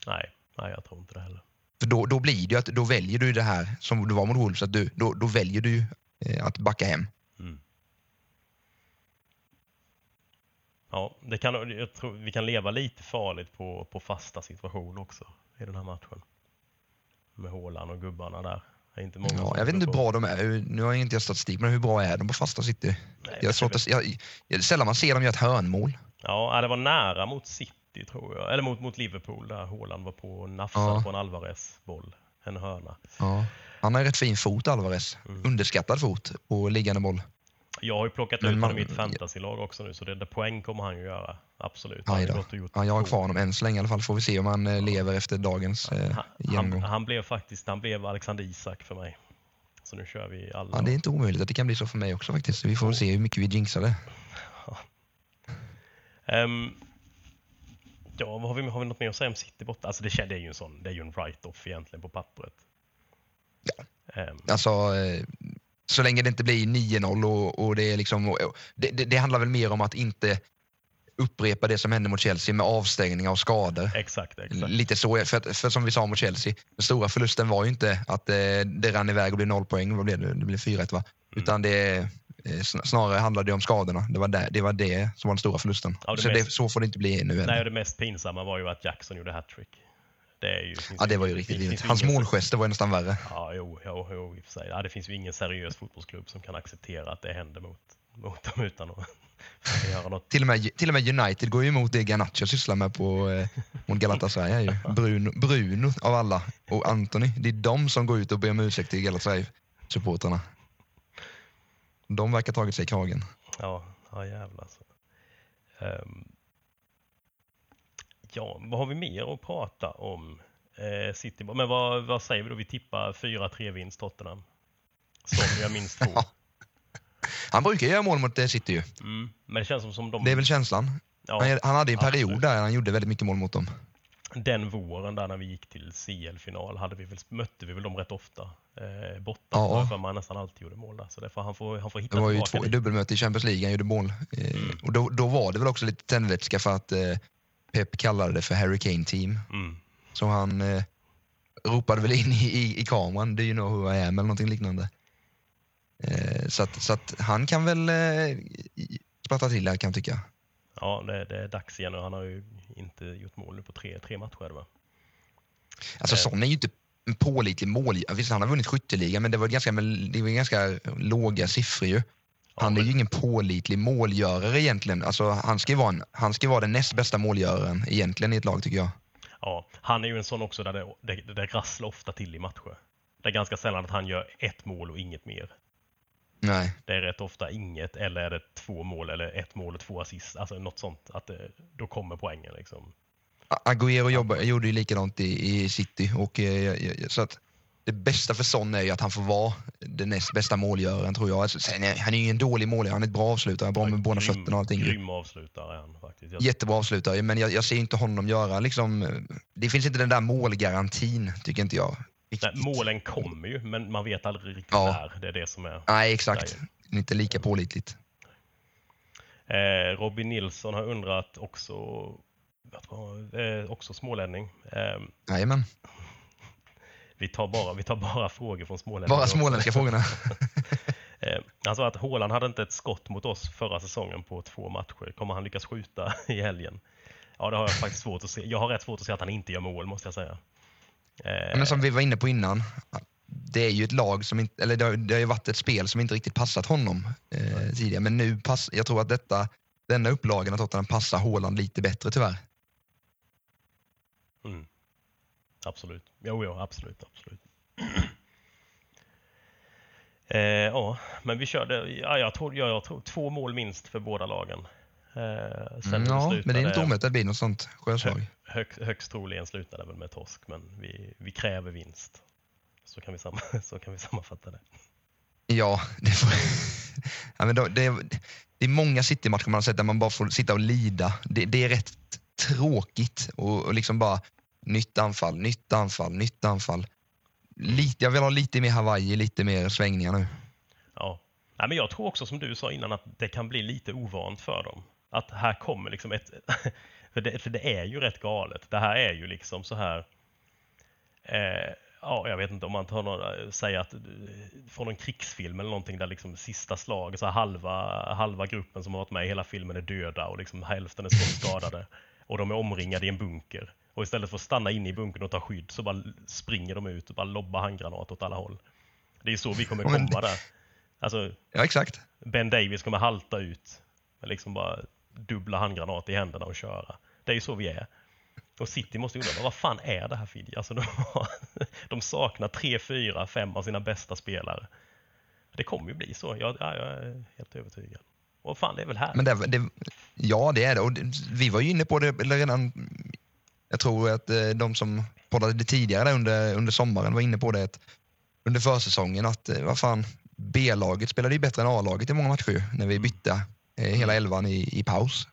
B: Nej, nej, jag tror inte det heller.
C: För då, då blir det att då väljer du det här som du var mot Wolves, att du, då, då väljer du eh, att backa hem.
B: Mm. Ja, det kan, jag tror vi kan leva lite farligt på, på fasta situationer också i den här matchen. Med Haaland och gubbarna där. Det är inte många
C: Ja, jag vet inte hur
B: tror
C: bra de är. Nu har jag inte jag statistik, men hur bra är de på fasta city?
B: Nej,
C: Jag svårt att, jag, jag, sällan man ser dem göra ett hörnmål.
B: Ja, det var nära mot City tror jag. Eller mot, mot Liverpool där Haaland var på och nafsade
C: Ja.
B: på en Alvarez-boll. En hörna.
C: Ja. Han har rätt fin fot, Alvarez.
B: Mm.
C: Underskattad fot på liggande boll.
B: Jag har ju plockat
C: Men
B: ut honom i ett fantasylag också nu, så det där poäng kommer han ju göra. Absolut.
C: Aj
B: Han har
C: då. Ja, jag har kvar honom än så länge i alla fall. Får vi se om han eh, lever efter dagens eh,
B: Han, han,
C: genomgång.
B: han blev faktiskt han blev Alexander Isak för mig. Så nu kör vi alla.
C: Ja, det är inte omöjligt att det kan bli så för mig också faktiskt. Så Vi får väl se hur mycket vi jinxar det.
B: Ehm, ja, vad har, vi, har vi något mer att säga om City borta? Alltså det, det är ju en sån, det är ju en write-off egentligen på pappret.
C: Ja.
B: Ehm,
C: Alltså, eh, så länge det inte blir 9-0 och, och det är liksom... Och, det, det, det handlar väl mer om att inte upprepa det som hände mot Chelsea med avstängningar och skador.
B: exakt, exakt.
C: Lite så, för, för som vi sa mot Chelsea, den stora förlusten var ju inte att eh, det rann iväg och blev noll poäng, vad blev det? Det blev 4-1 va?
B: Mm.
C: Utan det, eh, sn- snarare handlade det om skadorna. Det var, där, det var det som var den stora förlusten.
B: Ja, det
C: så,
B: mest-
C: det, så får det inte bli nu heller.
B: Nej, det mest pinsamma var ju att Jackson gjorde hattrick. Det är ju...
C: Ja, det var ju riktigt
B: finns
C: Hans
B: ingen-
C: målgester var ju nästan värre.
B: Ja, jo, jo, jo i och för sig. Ja, det finns ju ingen seriös fotbollsklubb som kan acceptera att det händer mot, mot dem utan att göra något.
C: Till och, med, till och med United går ju emot det Garnacho sysslar med på, eh, mot Galatasaray. Ju. Bruno, Bruno av alla och Anthony. Det är de som går ut och ber om ursäkt till Galatasaray-supportrarna. De verkar ha tagit sig i kragen.
B: Ja, ja jävlar alltså. Ehm, ja, vad har vi mer att prata om? Eh, City, men vad, vad säger vi då? Vi tippar 4-3 vinst Tottenham. Som gör minst två.
C: Han brukar göra mål mot eh, City ju.
B: Mm. Men det känns som, som de...
C: Det är väl känslan.
B: ja,
C: Han, han hade en period
B: absolut.
C: där han gjorde väldigt mycket mål mot dem.
B: Den våren där när vi gick till CL-final hade vi väl, mötte vi väl dem rätt ofta. Eh, borta
C: Ja.
B: jag för man nästan alltid gjorde mål där. Så därför han får, han får hitta
C: Det var ju två
B: lite.
C: dubbelmöte i Champions League, han gjorde mål. Eh,
B: Mm.
C: Och då, då var det väl också lite tändvätska för att eh, Pep kallade det för Harry Kane team.
B: Mm.
C: Så han eh, ropade väl in i, i, i kameran, do you know who I am eller någonting liknande. Eh, så att, så att han kan väl eh, splatta till här kan jag tycka.
B: Ja, det, det är dags igen och han har ju inte gjort mål nu på tre, tre matcher. Va?
C: Alltså
B: Eh.
C: Son är ju inte en pålitlig mål. Visst, han har vunnit skytteligan men det var ganska, det var ganska låga siffror ju. Han är ju ingen pålitlig målgörare egentligen. Alltså, han, ska vara en, han ska vara den näst bästa målgöraren egentligen i ett lag tycker jag.
B: Ja, han är ju en sån också där det, det, det rasslar ofta till i matcher. Det är ganska sällan att han gör ett mål och inget mer.
C: Nej.
B: Det är rätt ofta inget eller är det två mål eller ett mål och två assist. Alltså något sånt. Att det, då kommer poängen liksom.
C: Agüero jobba, gjorde ju likadant i, i City. Och, eh, så att det bästa för Son är ju att han får vara den näst bästa målgöraren tror jag. Alltså, sen är, han är ju en dålig målgörare, han är ett bra avslutare, bra med båda fötterna och allting.
B: Grym avslutare är han faktiskt. Jag,
C: Jättebra avslutare, men jag, jag ser inte honom göra liksom... Det finns inte den där målgarantin, tycker inte jag.
B: nej, målen kommer ju, men man vet aldrig riktigt
C: Ja.
B: när. Det är det som är.
C: Nej, exakt. Inte lika pålitligt.
B: Eh, Robin Nilsson har undrat också, vad, eh, också smålänning. Eh,
C: Jajamän.
B: Vi, tar bara, vi tar bara frågor från smålänningar.
C: Bara småländska frågorna.
B: Eh, han sa att Haaland hade inte ett skott mot oss förra säsongen på två matcher. Kommer han lyckas skjuta i helgen? Ja, det har jag faktiskt svårt att se. Jag har rätt svårt att se att han inte gör mål, måste jag säga. Eh,
C: Men som vi var inne på innan, det är ju ett lag som inte, eller det har, det har ju varit ett spel som inte riktigt passat honom eh, tidigare. Men nu pass, jag tror att detta, denna upplagan av Tottenham passar Haaland lite bättre tyvärr.
B: mm, absolut. Jo, jo, absolut, absolut. eh, ja, men vi körde, ja, jag tror, ja, jag tror två mål minst för båda lagen. Eh, sen
C: Mm, ja, men det är inte omöjligt att det blir något sånt sjöslag.
B: Hög, högst troligen slutade det väl med torsk, men vi, vi kräver vinst. Så kan vi, samma, så kan vi sammanfatta det.
C: Ja, det, får, ja men då, det, är- det är många City-matcher man har sett där man bara får sitta och lida. Det, det är rätt tråkigt och, och liksom bara nytt anfall, nytt anfall, nytt anfall. Lite, jag vill ha lite mer Hawaii, lite mer svängningar nu.
B: Ja. Nej, men jag tror också som du sa innan att det kan bli lite ovant för dem. Att här kommer liksom ett... För det, för det är ju rätt galet. Det här är ju liksom så här... Eh, ja, jag vet inte om man tar några, eh, säger att eh, från en krigsfilm eller någonting där liksom sista slaget, så här halva, halva gruppen som har varit med i hela filmen är döda och liksom hälften är skadade. Och de är omringade i en bunker. Och istället för att stanna inne i bunkern och ta skydd så bara springer de ut och bara lobbar handgranater åt alla håll. Det är så vi kommer
C: Men-
B: komma där. Alltså,
C: Ja, exakt.
B: Ben Davis kommer halta ut med liksom bara dubbla handgranater i händerna och köra. Det är ju så vi är. Och City måste undra, vad fan är det här Fidji? Alltså de, har, de saknar tre, fyra, fem av sina bästa spelare. Det kommer ju bli så, jag, ja, jag är helt övertygad. Och fan, det är väl här.
C: Men det, det, ja, det är det. Och det, vi var ju inne på det eller redan. Jag tror att eh, de som poddade tidigare under, under sommaren var inne på det att under försäsongen att eh, vad fan, B-laget spelade ju bättre än A-laget i många matcher när vi bytte eh, hela elvan i, i paus.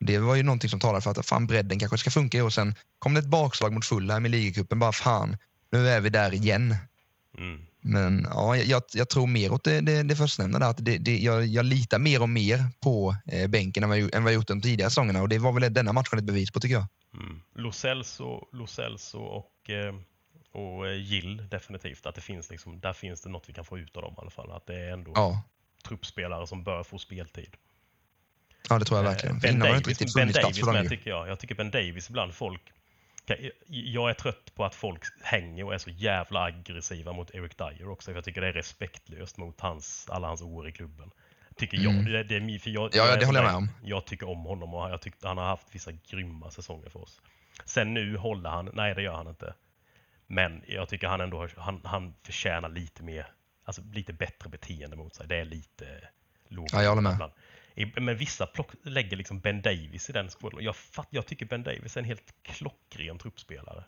C: Det var ju någonting som talade för att fan bredden kanske ska funka år. Sen kom det ett bakslag mot Fulham i ligacupen. Bara fan, nu är vi där igen.
B: Mm.
C: Men ja, jag- jag, tror mer åt det, det, det förstnämnda. där, Att det, det, jag, jag litar mer och mer på eh, bänken än vad, jag, än vad jag gjort de tidigare säsongerna. Och det var väl denna matchen ett bevis på tycker jag.
B: Mm. Lo Celso, Lo Celso och, eh, och eh, Gill definitivt. Att det finns liksom, där finns det något vi kan få ut av dem i alla fall. Att det är ändå
C: Ja,
B: truppspelare som bör få speltid.
C: ja det tror jag verkligen.
B: Eh,
C: För
B: Ben Davis, ben Davis med tycker jag. Jag tycker Ben Davis ibland folk... Jag är trött på att folk hänger och är så jävla aggressiva mot Eric Dyer också. För jag tycker det är respektlöst mot hans, alla hans år i klubben. Tycker jag.
C: Mm.
B: Det, det är, för jag,
C: Ja,
B: jag
C: det håller jag med
B: där- Jag tycker om honom och jag tyckte han har haft vissa grymma säsonger för oss. Sen nu håller han, nej det gör han inte. Men jag tycker han ändå han, han förtjänar lite mer alltså, lite bättre beteende mot sig. Det är lite lågt.
C: Ja, jag håller med.
B: ibland. Men vissa plock, lägger liksom Ben Davis i den skålen. Jag, fatt, jag tycker Ben Davis är en helt klockren truppspelare.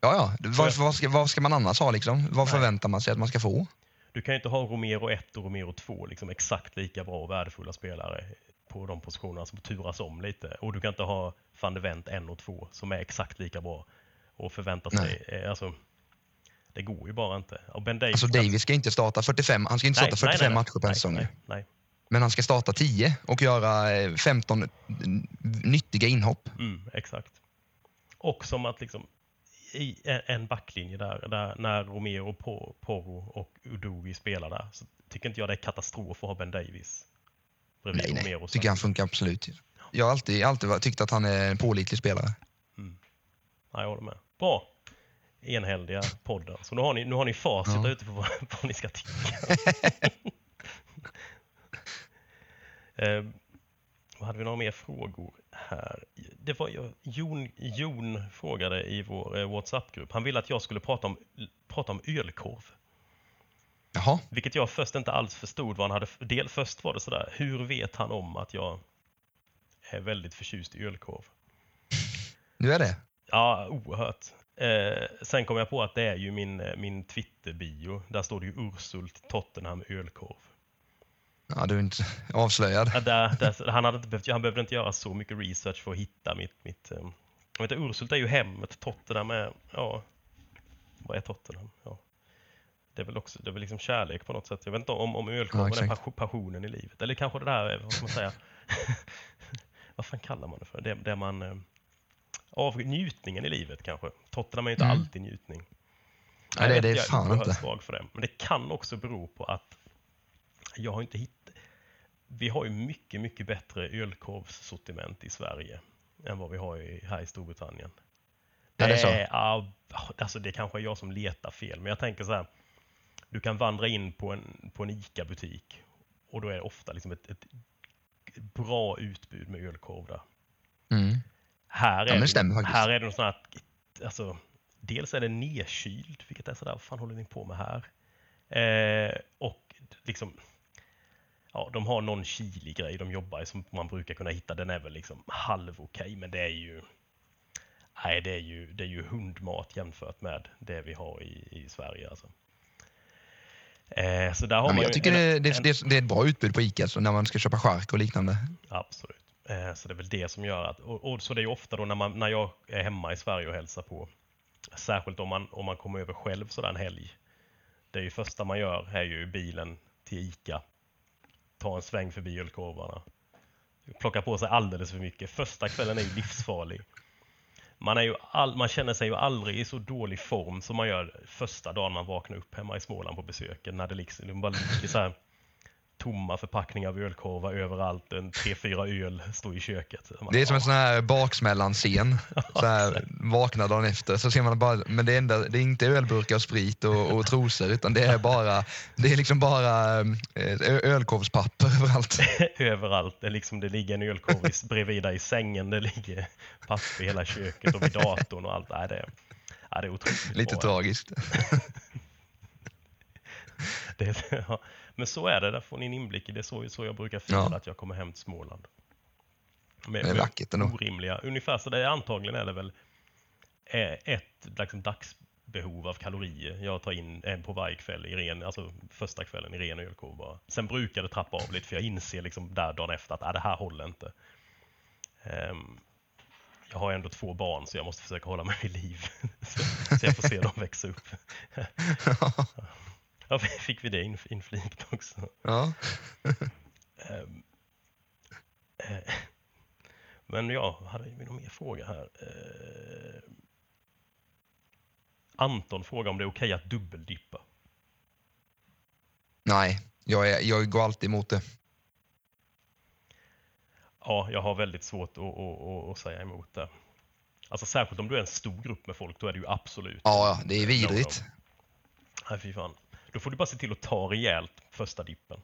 C: Ja, ja. Vad, vad, ska, vad ska man annars ha liksom? Vad
B: Nej.
C: förväntar man sig att man ska få?
B: Du kan ju inte ha Romero 1 och Romero 2 liksom exakt lika bra och värdefulla spelare på de positionerna som turas om lite. Och du kan inte ha van de Vent 1 och 2 som är exakt lika bra och förvänta sig, eh, alltså det går ju bara inte. Och Ben Davis,
C: Alltså Davis ska inte starta 45, han ska inte starta 45 matcher på en säsong.
B: nej, nej.
C: Men han ska starta 10 och göra eh, 15 nyttiga inhopp.
B: Mm, exakt. Och som att liksom i en- backlinje där, där när Romero, Po- Porro och Udogi spelar där så tycker inte jag det är katastrof att ha Ben Davis bredvid
C: Nej, nej.
B: Romero.
C: Tycker han funkar absolut. Jag har alltid, alltid tyckt att han är en pålitlig spelare.
B: Ja, jag håller med. Bra. Enhälliga podden. Så nu har ni, nu har ni facit
C: Ja.
B: där ute på vad, vad ni ska tycka. eh, hade vi några mer frågor här? Det var ju, Jon, Jon frågade i vår eh, WhatsApp-grupp. Han ville att jag skulle prata om, prata om ölkorv.
C: Jaha,
B: Vilket jag först inte alls förstod vad han hade... Del, först var det sådär, hur vet han om att jag är väldigt förtjust i ölkorv?
C: nu är det.
B: Ja, oerhört. Eh, sen kom jag på att det är ju min, eh, min Twitter-bio. Där står det ju Ursult Tottenham ölkorv.
C: Ja, du är inte avslöjad.
B: Ja, där, där, han, hade inte behövt, han behövde inte göra så mycket research för att hitta mitt... mitt eh, jag vet Ursult är ju hemmet, Tottenham är... Ja, vad är Tottenham? Ja. Det är väl också det är väl liksom kärlek på något sätt. Jag vet inte om, om ölkorven
C: Ja,
B: är passionen i livet. Eller kanske det där, är, vad ska man säga? vad fan kallar man det för? Det, det man... Eh, av njutningen i livet kanske. Tottenham är ju inte
C: Mm.
B: alltid njutning.
C: Nej, det-
B: Jag
C: det är fan
B: jag är oerhört
C: inte.
B: svag för det. Men det kan också bero på att jag har inte hittat... Vi har ju mycket, mycket bättre ölkorvssortiment i Sverige än vad vi har i, här i Storbritannien.
C: Ja, det är så.
B: ja, alltså det kanske är jag som letar fel, men jag tänker så här. Du kan vandra in på en, på en ICA-butik och då är det ofta liksom ett, ett bra utbud med ölkorv där.
C: Mm.
B: Här
C: Ja,
B: är,
C: men det
B: här är det något sånt här, alltså, dels är det nedkyld, vilket är sådär, vad fan håller ni på med här? Eh, och liksom, ja, de har någon chilig grej de jobbar i som man brukar kunna hitta. Den är väl liksom halv okej, men det är ju, nej, det är ju, det är ju hundmat jämfört med det vi har i, i Sverige. Alltså. Eh, så där har
C: Ja,
B: man
C: jag tycker
B: en-
C: det, det,
B: en-
C: det, är ett bra utbud på Ica så när man ska köpa chark och liknande.
B: Absolut. Eh, Så det är väl det som gör att, och, och så det är ju ofta då när, man, när jag är hemma i Sverige och hälsar på, särskilt om man, om man kommer över själv en helg. Det är ju första man gör är ju bilen till ICA, ta en sväng förbi ölkorvarna, plocka på sig alldeles för mycket. Första kvällen är ju livsfarlig. Man, är ju all, man känner sig ju aldrig i så dålig form som man gör första dagen man vaknar upp hemma i Småland på besöken. När det liksom det bara ligger så här tomma förpackningar av ölkorvar överallt. En tre, fyra öl står i köket. Man,
C: Det är som en
B: "Ah,
C: sån här baksmällan-scen. Så här, vaknar dagen efter så ser man bara, men det är, enda, det är inte ölburkar och sprit och, och trosor utan det är bara, det är liksom bara eh, ölkorvspapper överallt.
B: överallt. Det, är liksom, det ligger en ölkorv bredvid dig i sängen. Det ligger papper i hela köket och vid datorn och allt. Nej, det, ja, det är otroligt
C: Lite
B: bra.
C: tragiskt.
B: Det, ja. Men så är det, där får ni en inblick i det. Så, så jag brukar fira
C: Ja.
B: att jag kommer hem till Småland. Med,
C: Det är vackert ändå.
B: Orimliga, ungefär så det är antagligen är det väl eh, ett liksom, dagsbehov av kalorier. Jag tar in en på varje kväll i ren, alltså första kvällen i ren ölkorv bara. Sen brukar det trappa av lite för jag inser liksom där dagen efter att ah, det här håller inte. Ehm, jag har ändå två barn så jag måste försöka hålla mig vid liv. så, så jag får se dem växa upp. Ja, fick vi det inf- inflikt också.
C: Ja.
B: Ehm, eh, Men ja, hade vi någon mer fråga här? Eh, Anton frågar om det är okej att dubbeldippa.
C: Nej, jag, är, jag går alltid emot det.
B: Ja, jag har väldigt svårt att, att, att, säga emot det. Alltså särskilt om du är en stor grupp med folk, då är det ju absolut.
C: Ja, det är vidrigt.
B: Nej, fy fan. Då får du bara se till att ta rejält första dippen.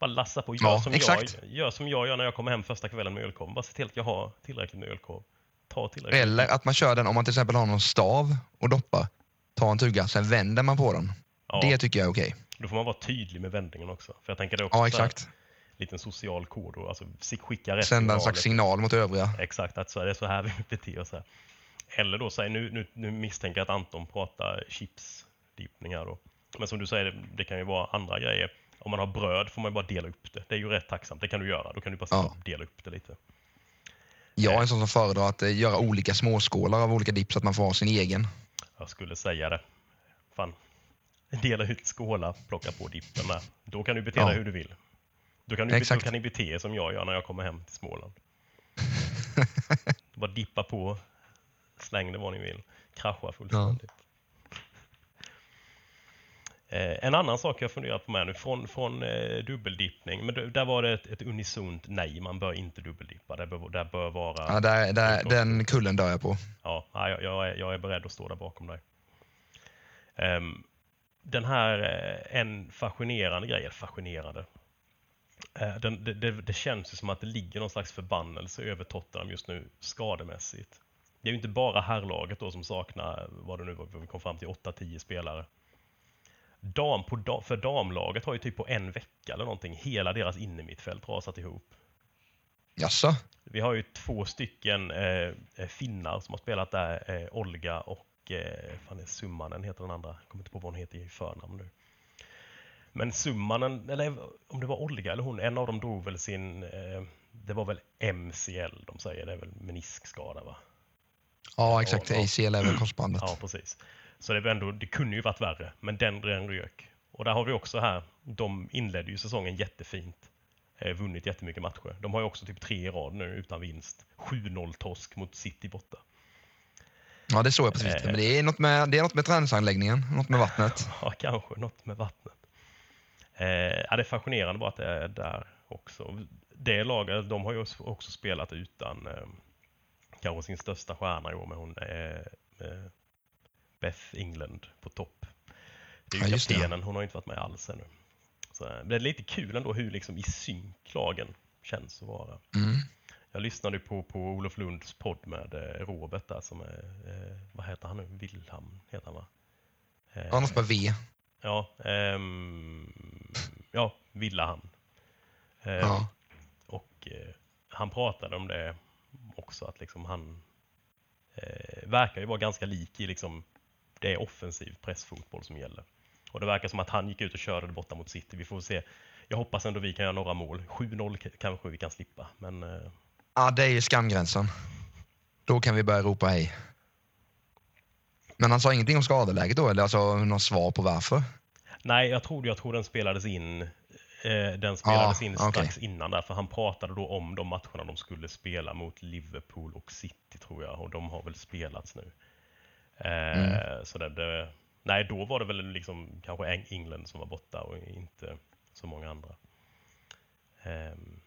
B: Bara lassa på. Gör,
C: Ja,
B: som
C: exakt.
B: Jag, gör som jag gör när jag kommer hem första kvällen med ölkorv. Bara se till att jag har tillräckligt med ölkorv. Ta tillräckligt.
C: Eller att man kör den om man till exempel har någon stav och doppar. Ta en tugga, sen vänder man på den.
B: Ja.
C: Det tycker jag är okej.
B: Då får man vara tydlig med vändningen också. För jag tänker det också
C: Ja,
B: så här
C: exakt.
B: liten social kod och alltså skicka rätt
C: Sända en slags signal mot övriga.
B: Exakt, att så är det så här vi beter oss här. Eller då, säg, nu, nu, nu misstänker jag att Anton pratar chipsdippningar då. Men som du säger, det, kan ju vara andra grejer. Om man har bröd får man bara dela upp det. Det är ju rätt tacksamt, det kan du göra. Då kan du bara
C: Ja.
B: dela upp det lite.
C: Jag är en sån som föredrar att eh, göra olika småskålar av olika dipp så att man får ha sin egen.
B: Jag skulle säga det. Fan. Dela ut skålar, plocka på dippen där. Då kan du bete dig
C: Ja.
B: hur du vill. Då kan, du, då
C: Exakt.
B: kan ni bete er som jag gör när jag kommer hem till Småland. Bara dippa på, släng det vad ni vill. Krascha fullständigt. Eh, en annan sak jag funderar på med nu, från, från eh, dubbeldippning, men där var det ett, ett unisont nej, man bör inte dubbeldippa. Det bör, det bör vara...
C: Ja, där, där, den kullen dör jag på.
B: Ja, ja, jag, jag, är, jag är beredd att stå där bakom dig. Ehm, den här, eh, en fascinerande grej, eller fascinerande. Eh, den, det, det, det känns ju som att det ligger någon slags förbannelse över Tottenham just nu skademässigt. Det är ju inte bara herrlaget då som saknar, vad det nu var, vi kom fram till 8-10 spelare. Dam på da, för damlaget har ju typ på en vecka eller någonting hela deras innermittfält rasat ihop.
C: Jaså?
B: Vi har ju två stycken eh, eh, finnar som har spelat där, eh, Olga och eh, fan är Summanen heter den andra. Jag kommer inte på vad hon heter i förnamn nu. Men Summanen, eller om det var Olga eller hon, en av dem drog väl sin, eh, det var väl MCL de säger, det är väl meniskskada va?
C: Ja, exakt. ACL är väl korsbandet.
B: Ja, precis. Så det, var ändå, det kunde ju varit värre, men den, den rök. Och där har vi också här, de inledde ju säsongen jättefint. Eh, vunnit jättemycket matcher. De har ju också typ tre i rad nu utan vinst. 7-0 torsk mot City borta.
C: Ja, det såg jag på Twitter. Men det är något med, det är något med träningsanläggningen, något med vattnet.
B: Ja, kanske något med vattnet. Eh, ja, det är fascinerande bara att det är där också. Det laget, de har ju också spelat utan eh, kanske sin största stjärna i år med hon eh, eh, Beth England på topp. Det är
C: Ja,
B: ju
C: det.
B: kaptenen, hon har inte varit med alls ännu. Så, eh, det är lite kul ändå hur liksom i synk lagen känns att vara.
C: Mm.
B: Jag lyssnade på, på Olof Lunds podd med eh, Robert där som är, eh, vad heter han nu? Wilhelm heter han va? Eh,
C: Ja, något med V.
B: Ja, ehm, ja Villahamn. Eh,
C: Ja.
B: Och eh, han pratade om det också, att liksom han eh, verkar ju vara ganska lik i liksom, det är offensiv pressfotboll som gäller. Och det verkar som att han gick ut och körde det borta mot City. Vi får se. Jag hoppas ändå vi kan göra några mål. 7-0 k- kanske vi kan slippa, men eh,
C: Ja, det är ju skamgränsen. Då kan vi börja ropa hej. Men han sa ingenting om skadeläget då, eller alltså något svar på varför?
B: Nej, jag tror, jag tror den spelades in. Eh, den spelades
C: Ah,
B: in strax innan där, för han pratade då om de matcherna de skulle spela mot Liverpool och City tror jag, och de har väl spelats nu. Eh,
C: Mm.
B: Så det, det, nej, då var det väl liksom kanske Eng- England som var borta och inte så många andra. Ehm,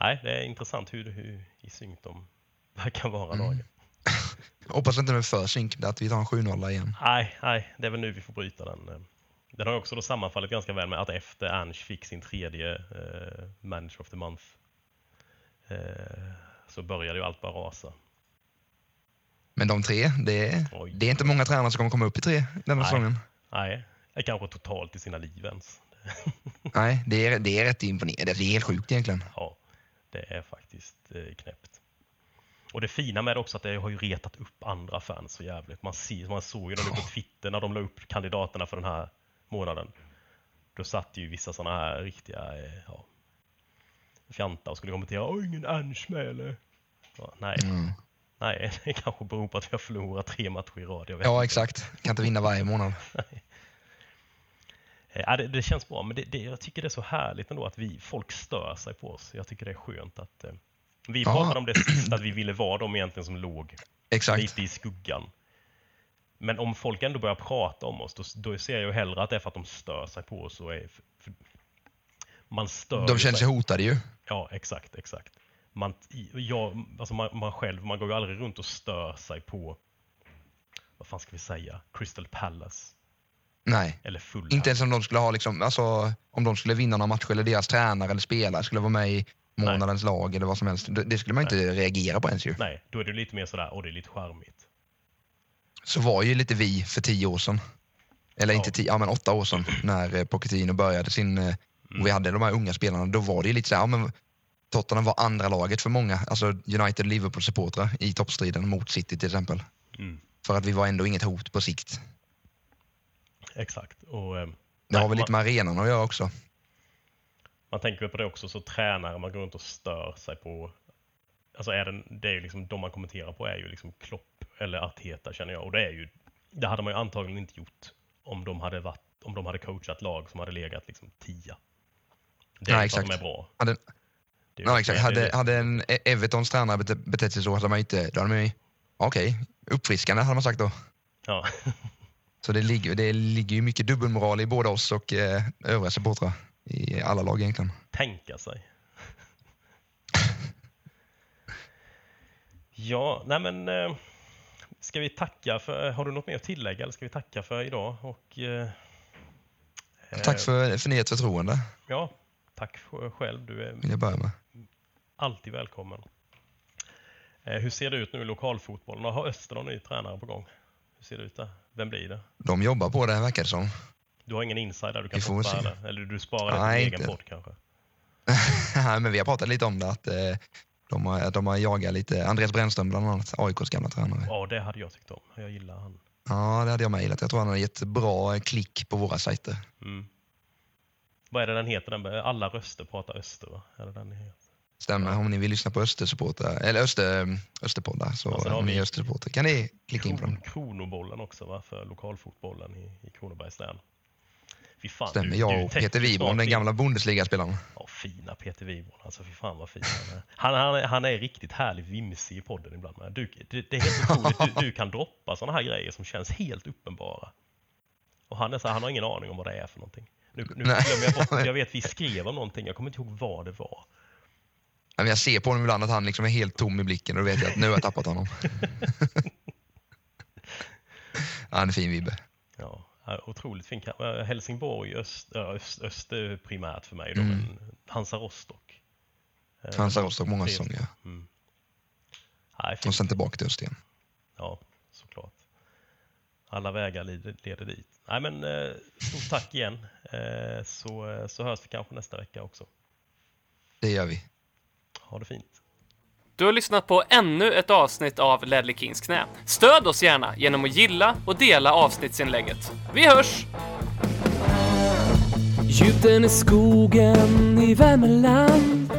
B: nej, det är intressant hur, hur i synk de verkar vara
C: Mm.
B: lagen.
C: Hoppas inte det är för synk, att vi tar en 7-0 igen.
B: Nej, nej, det är väl nu vi får bryta den. eh. Den har också då sammanfallit ganska väl med att efter Ernst fick sin tredje eh, Manager of the Month eh, så började ju allt bara rasa.
C: Men de tre, det är, det är inte många tränare som kommer komma upp i tre denna
B: Nej.
C: säsongen.
B: Nej, kanske totalt i sina liv ens.
C: Nej, det är, det är rätt imponerande. Det är helt sjukt egentligen.
B: Ja, det är faktiskt eh, knäppt. Och det fina med det också att det har ju retat upp andra fans så jävligt. Man, ser, man såg ju det på Twitter när de la upp kandidaterna för den här månaden. Då satt ju vissa sådana här riktiga eh, ja, fjantar och skulle kommentera Åh, ingen Ernst med eller? Ja, nej,
C: Mm.
B: Nej, det kanske beror på att vi har förlorat tre matcher i rad. Jag vet
C: Ja, exakt. Kan inte vinna varje månad.
B: Eh, Ja, det, det känns bra, men det, det, jag tycker det är så härligt ändå att vi, folk stör sig på oss. Jag tycker det är skönt att... Eh, vi
C: Ja.
B: pratade om det sist, att vi ville vara de egentligen som låg
C: Exakt.
B: lite i skuggan. Men om folk ändå börjar prata om oss, då, då ser jag ju hellre att det är för att de stör sig på oss. Och är, för, för, man stör
C: De känner sig hotade ju.
B: Ja, exakt, exakt. Man, jag, alltså man, man själv, man går ju aldrig runt och stör sig på, vad fan ska vi säga, Crystal Palace.
C: Nej. Inte ens om de skulle ha liksom, alltså, om de skulle vinna någon match eller deras tränare eller spelare skulle vara med i månadens lag eller vad som helst. Det skulle man inte reagera på ens ju.
B: Nej, då är det lite mer sådär, och det är lite charmigt.
C: Så var ju lite vi för tio år sedan. Eller
B: Ja.
C: inte tio, ja men åtta år sedan när eh, Pochettino började sin, eh, och vi hade de här unga spelarna, då var det ju lite så här, ja, men Tottenham var andra laget för många, alltså United Liverpool-supportrar i toppstriden mot City till exempel.
B: Mm.
C: För att vi var ändå inget hot på sikt.
B: Exakt. Och, eh,
C: Det
B: nej,
C: har väl lite med arenan att göra också.
B: man tänker på det också, så tränare man går runt och stör sig på. Alltså är det, det är ju liksom, de man kommenterar på är ju liksom Klopp eller Arteta känner jag. Och det är ju, det hade man ju antagligen inte gjort om de hade varit, om de hade coachat lag som hade legat liksom tia. Det är att
C: exakt.
B: de är bra.
C: Hade,
B: ju
C: ja, exakt. Hade, hade en E- Evertons tränare bete, betett sig så hade man inte, då hade man ju, okej, uppfriskande hade man sagt då.
B: Ja.
C: Så det ligger, det ligger ju mycket dubbelmoral i både oss och eh, övriga supportrar i alla lag egentligen.
B: tänka sig. ja, nej men eh, ska vi tacka för, har du något mer att tillägga eller ska vi tacka för idag? Och, eh,
C: Tack
B: eh,
C: för, för ert förtroende,
B: Ja, tack själv. Du är
C: vill jag börja med.
B: Alltid välkommen. Eh, hur ser det ut nu i lokalfotbollen? Har Öster någon ny tränare på gång? Hur ser det ut där? Vem blir det?
C: De jobbar på det verkar det som.
B: Du har ingen insider du kan toppa
C: se.
B: eller? Eller du sparar det till
C: Nej,
B: din egen podd kanske?
C: Nej, men vi har pratat lite om det, att eh, de, har, de har jagat lite, Andreas Brännström bland annat, AIKs gamla tränare.
B: Ja, det hade jag tyckt om. Jag gillar han.
C: Ja, det hade jag med gillat. Jag tror han har gett bra klick på våra sajter.
B: Mm. Vad är det den heter? Den, alla röster pratar öster va? Är det den heter?
C: Stämmer, om ni vill lyssna på Östersupportrar, eller Öster, Österpoddar, så
B: sen har
C: ni Östersupportrar kan ni klicka in på dem.
B: Kronobollen också va? För lokalfotbollen i, i Kronobergs län. Fy fan,
C: Stämmer,
B: du-
C: jag och Peter Wibron, den gamla Bundesliga-spelaren.
B: Ja, fina Peter Wibron. Alltså fy fan vad fin han är. Han, han, han är riktigt härligt vimsig i podden ibland. Men du, det, det är helt otroligt. Du, du kan droppa sådana här grejer som känns helt uppenbara. Och han är så han har ingen aning om vad det är för någonting. Nu, nu jag bort, jag vet vi skrev om någonting, jag kommer inte ihåg vad det var.
C: Ja, men Jag ser på honom ibland att han liksom är helt tom i blicken och då vet jag att nu har jag tappat honom. Ja, Han är fin Vibbe.
B: Ja, ja, otroligt fin. äh, Helsingborg, öst, ja, öst, öst är primärt för mig då,
C: Mm.
B: men Hansa Rostock. Eh,
C: Hansa Rostock många säsonger.
B: Mm. Nej,
C: Och
B: fint.
C: sen tillbaka till öst igen.
B: Ja, såklart. Alla vägar leder, dit. Nej, men eh, stort tack igen. Eh, så, eh, så hörs vi kanske nästa vecka också.
C: Det gör vi.
B: Ha det fint.
D: Du har lyssnat på ännu ett avsnitt av Ledley Kings knä. Stöd oss gärna genom att gilla och dela avsnittsinlägget. Vi hörs!
A: Gjuten i skogen i Värmeland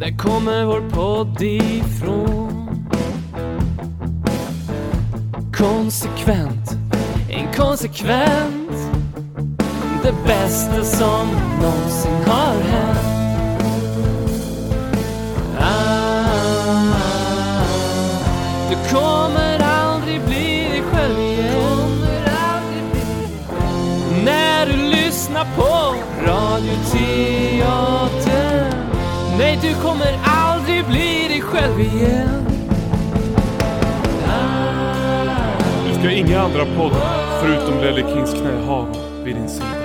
A: Där kommer vår podd ifrån Konsekvent, inkonsekvent Det bästa som någonsin har hänt kommer aldrig bli dig själv igen. När du lyssnar på Radioteatern Nej, du kommer aldrig bli dig själv igen.
E: Du ska inga andra poddar förutom Lelle Kings knä ha vid din sida.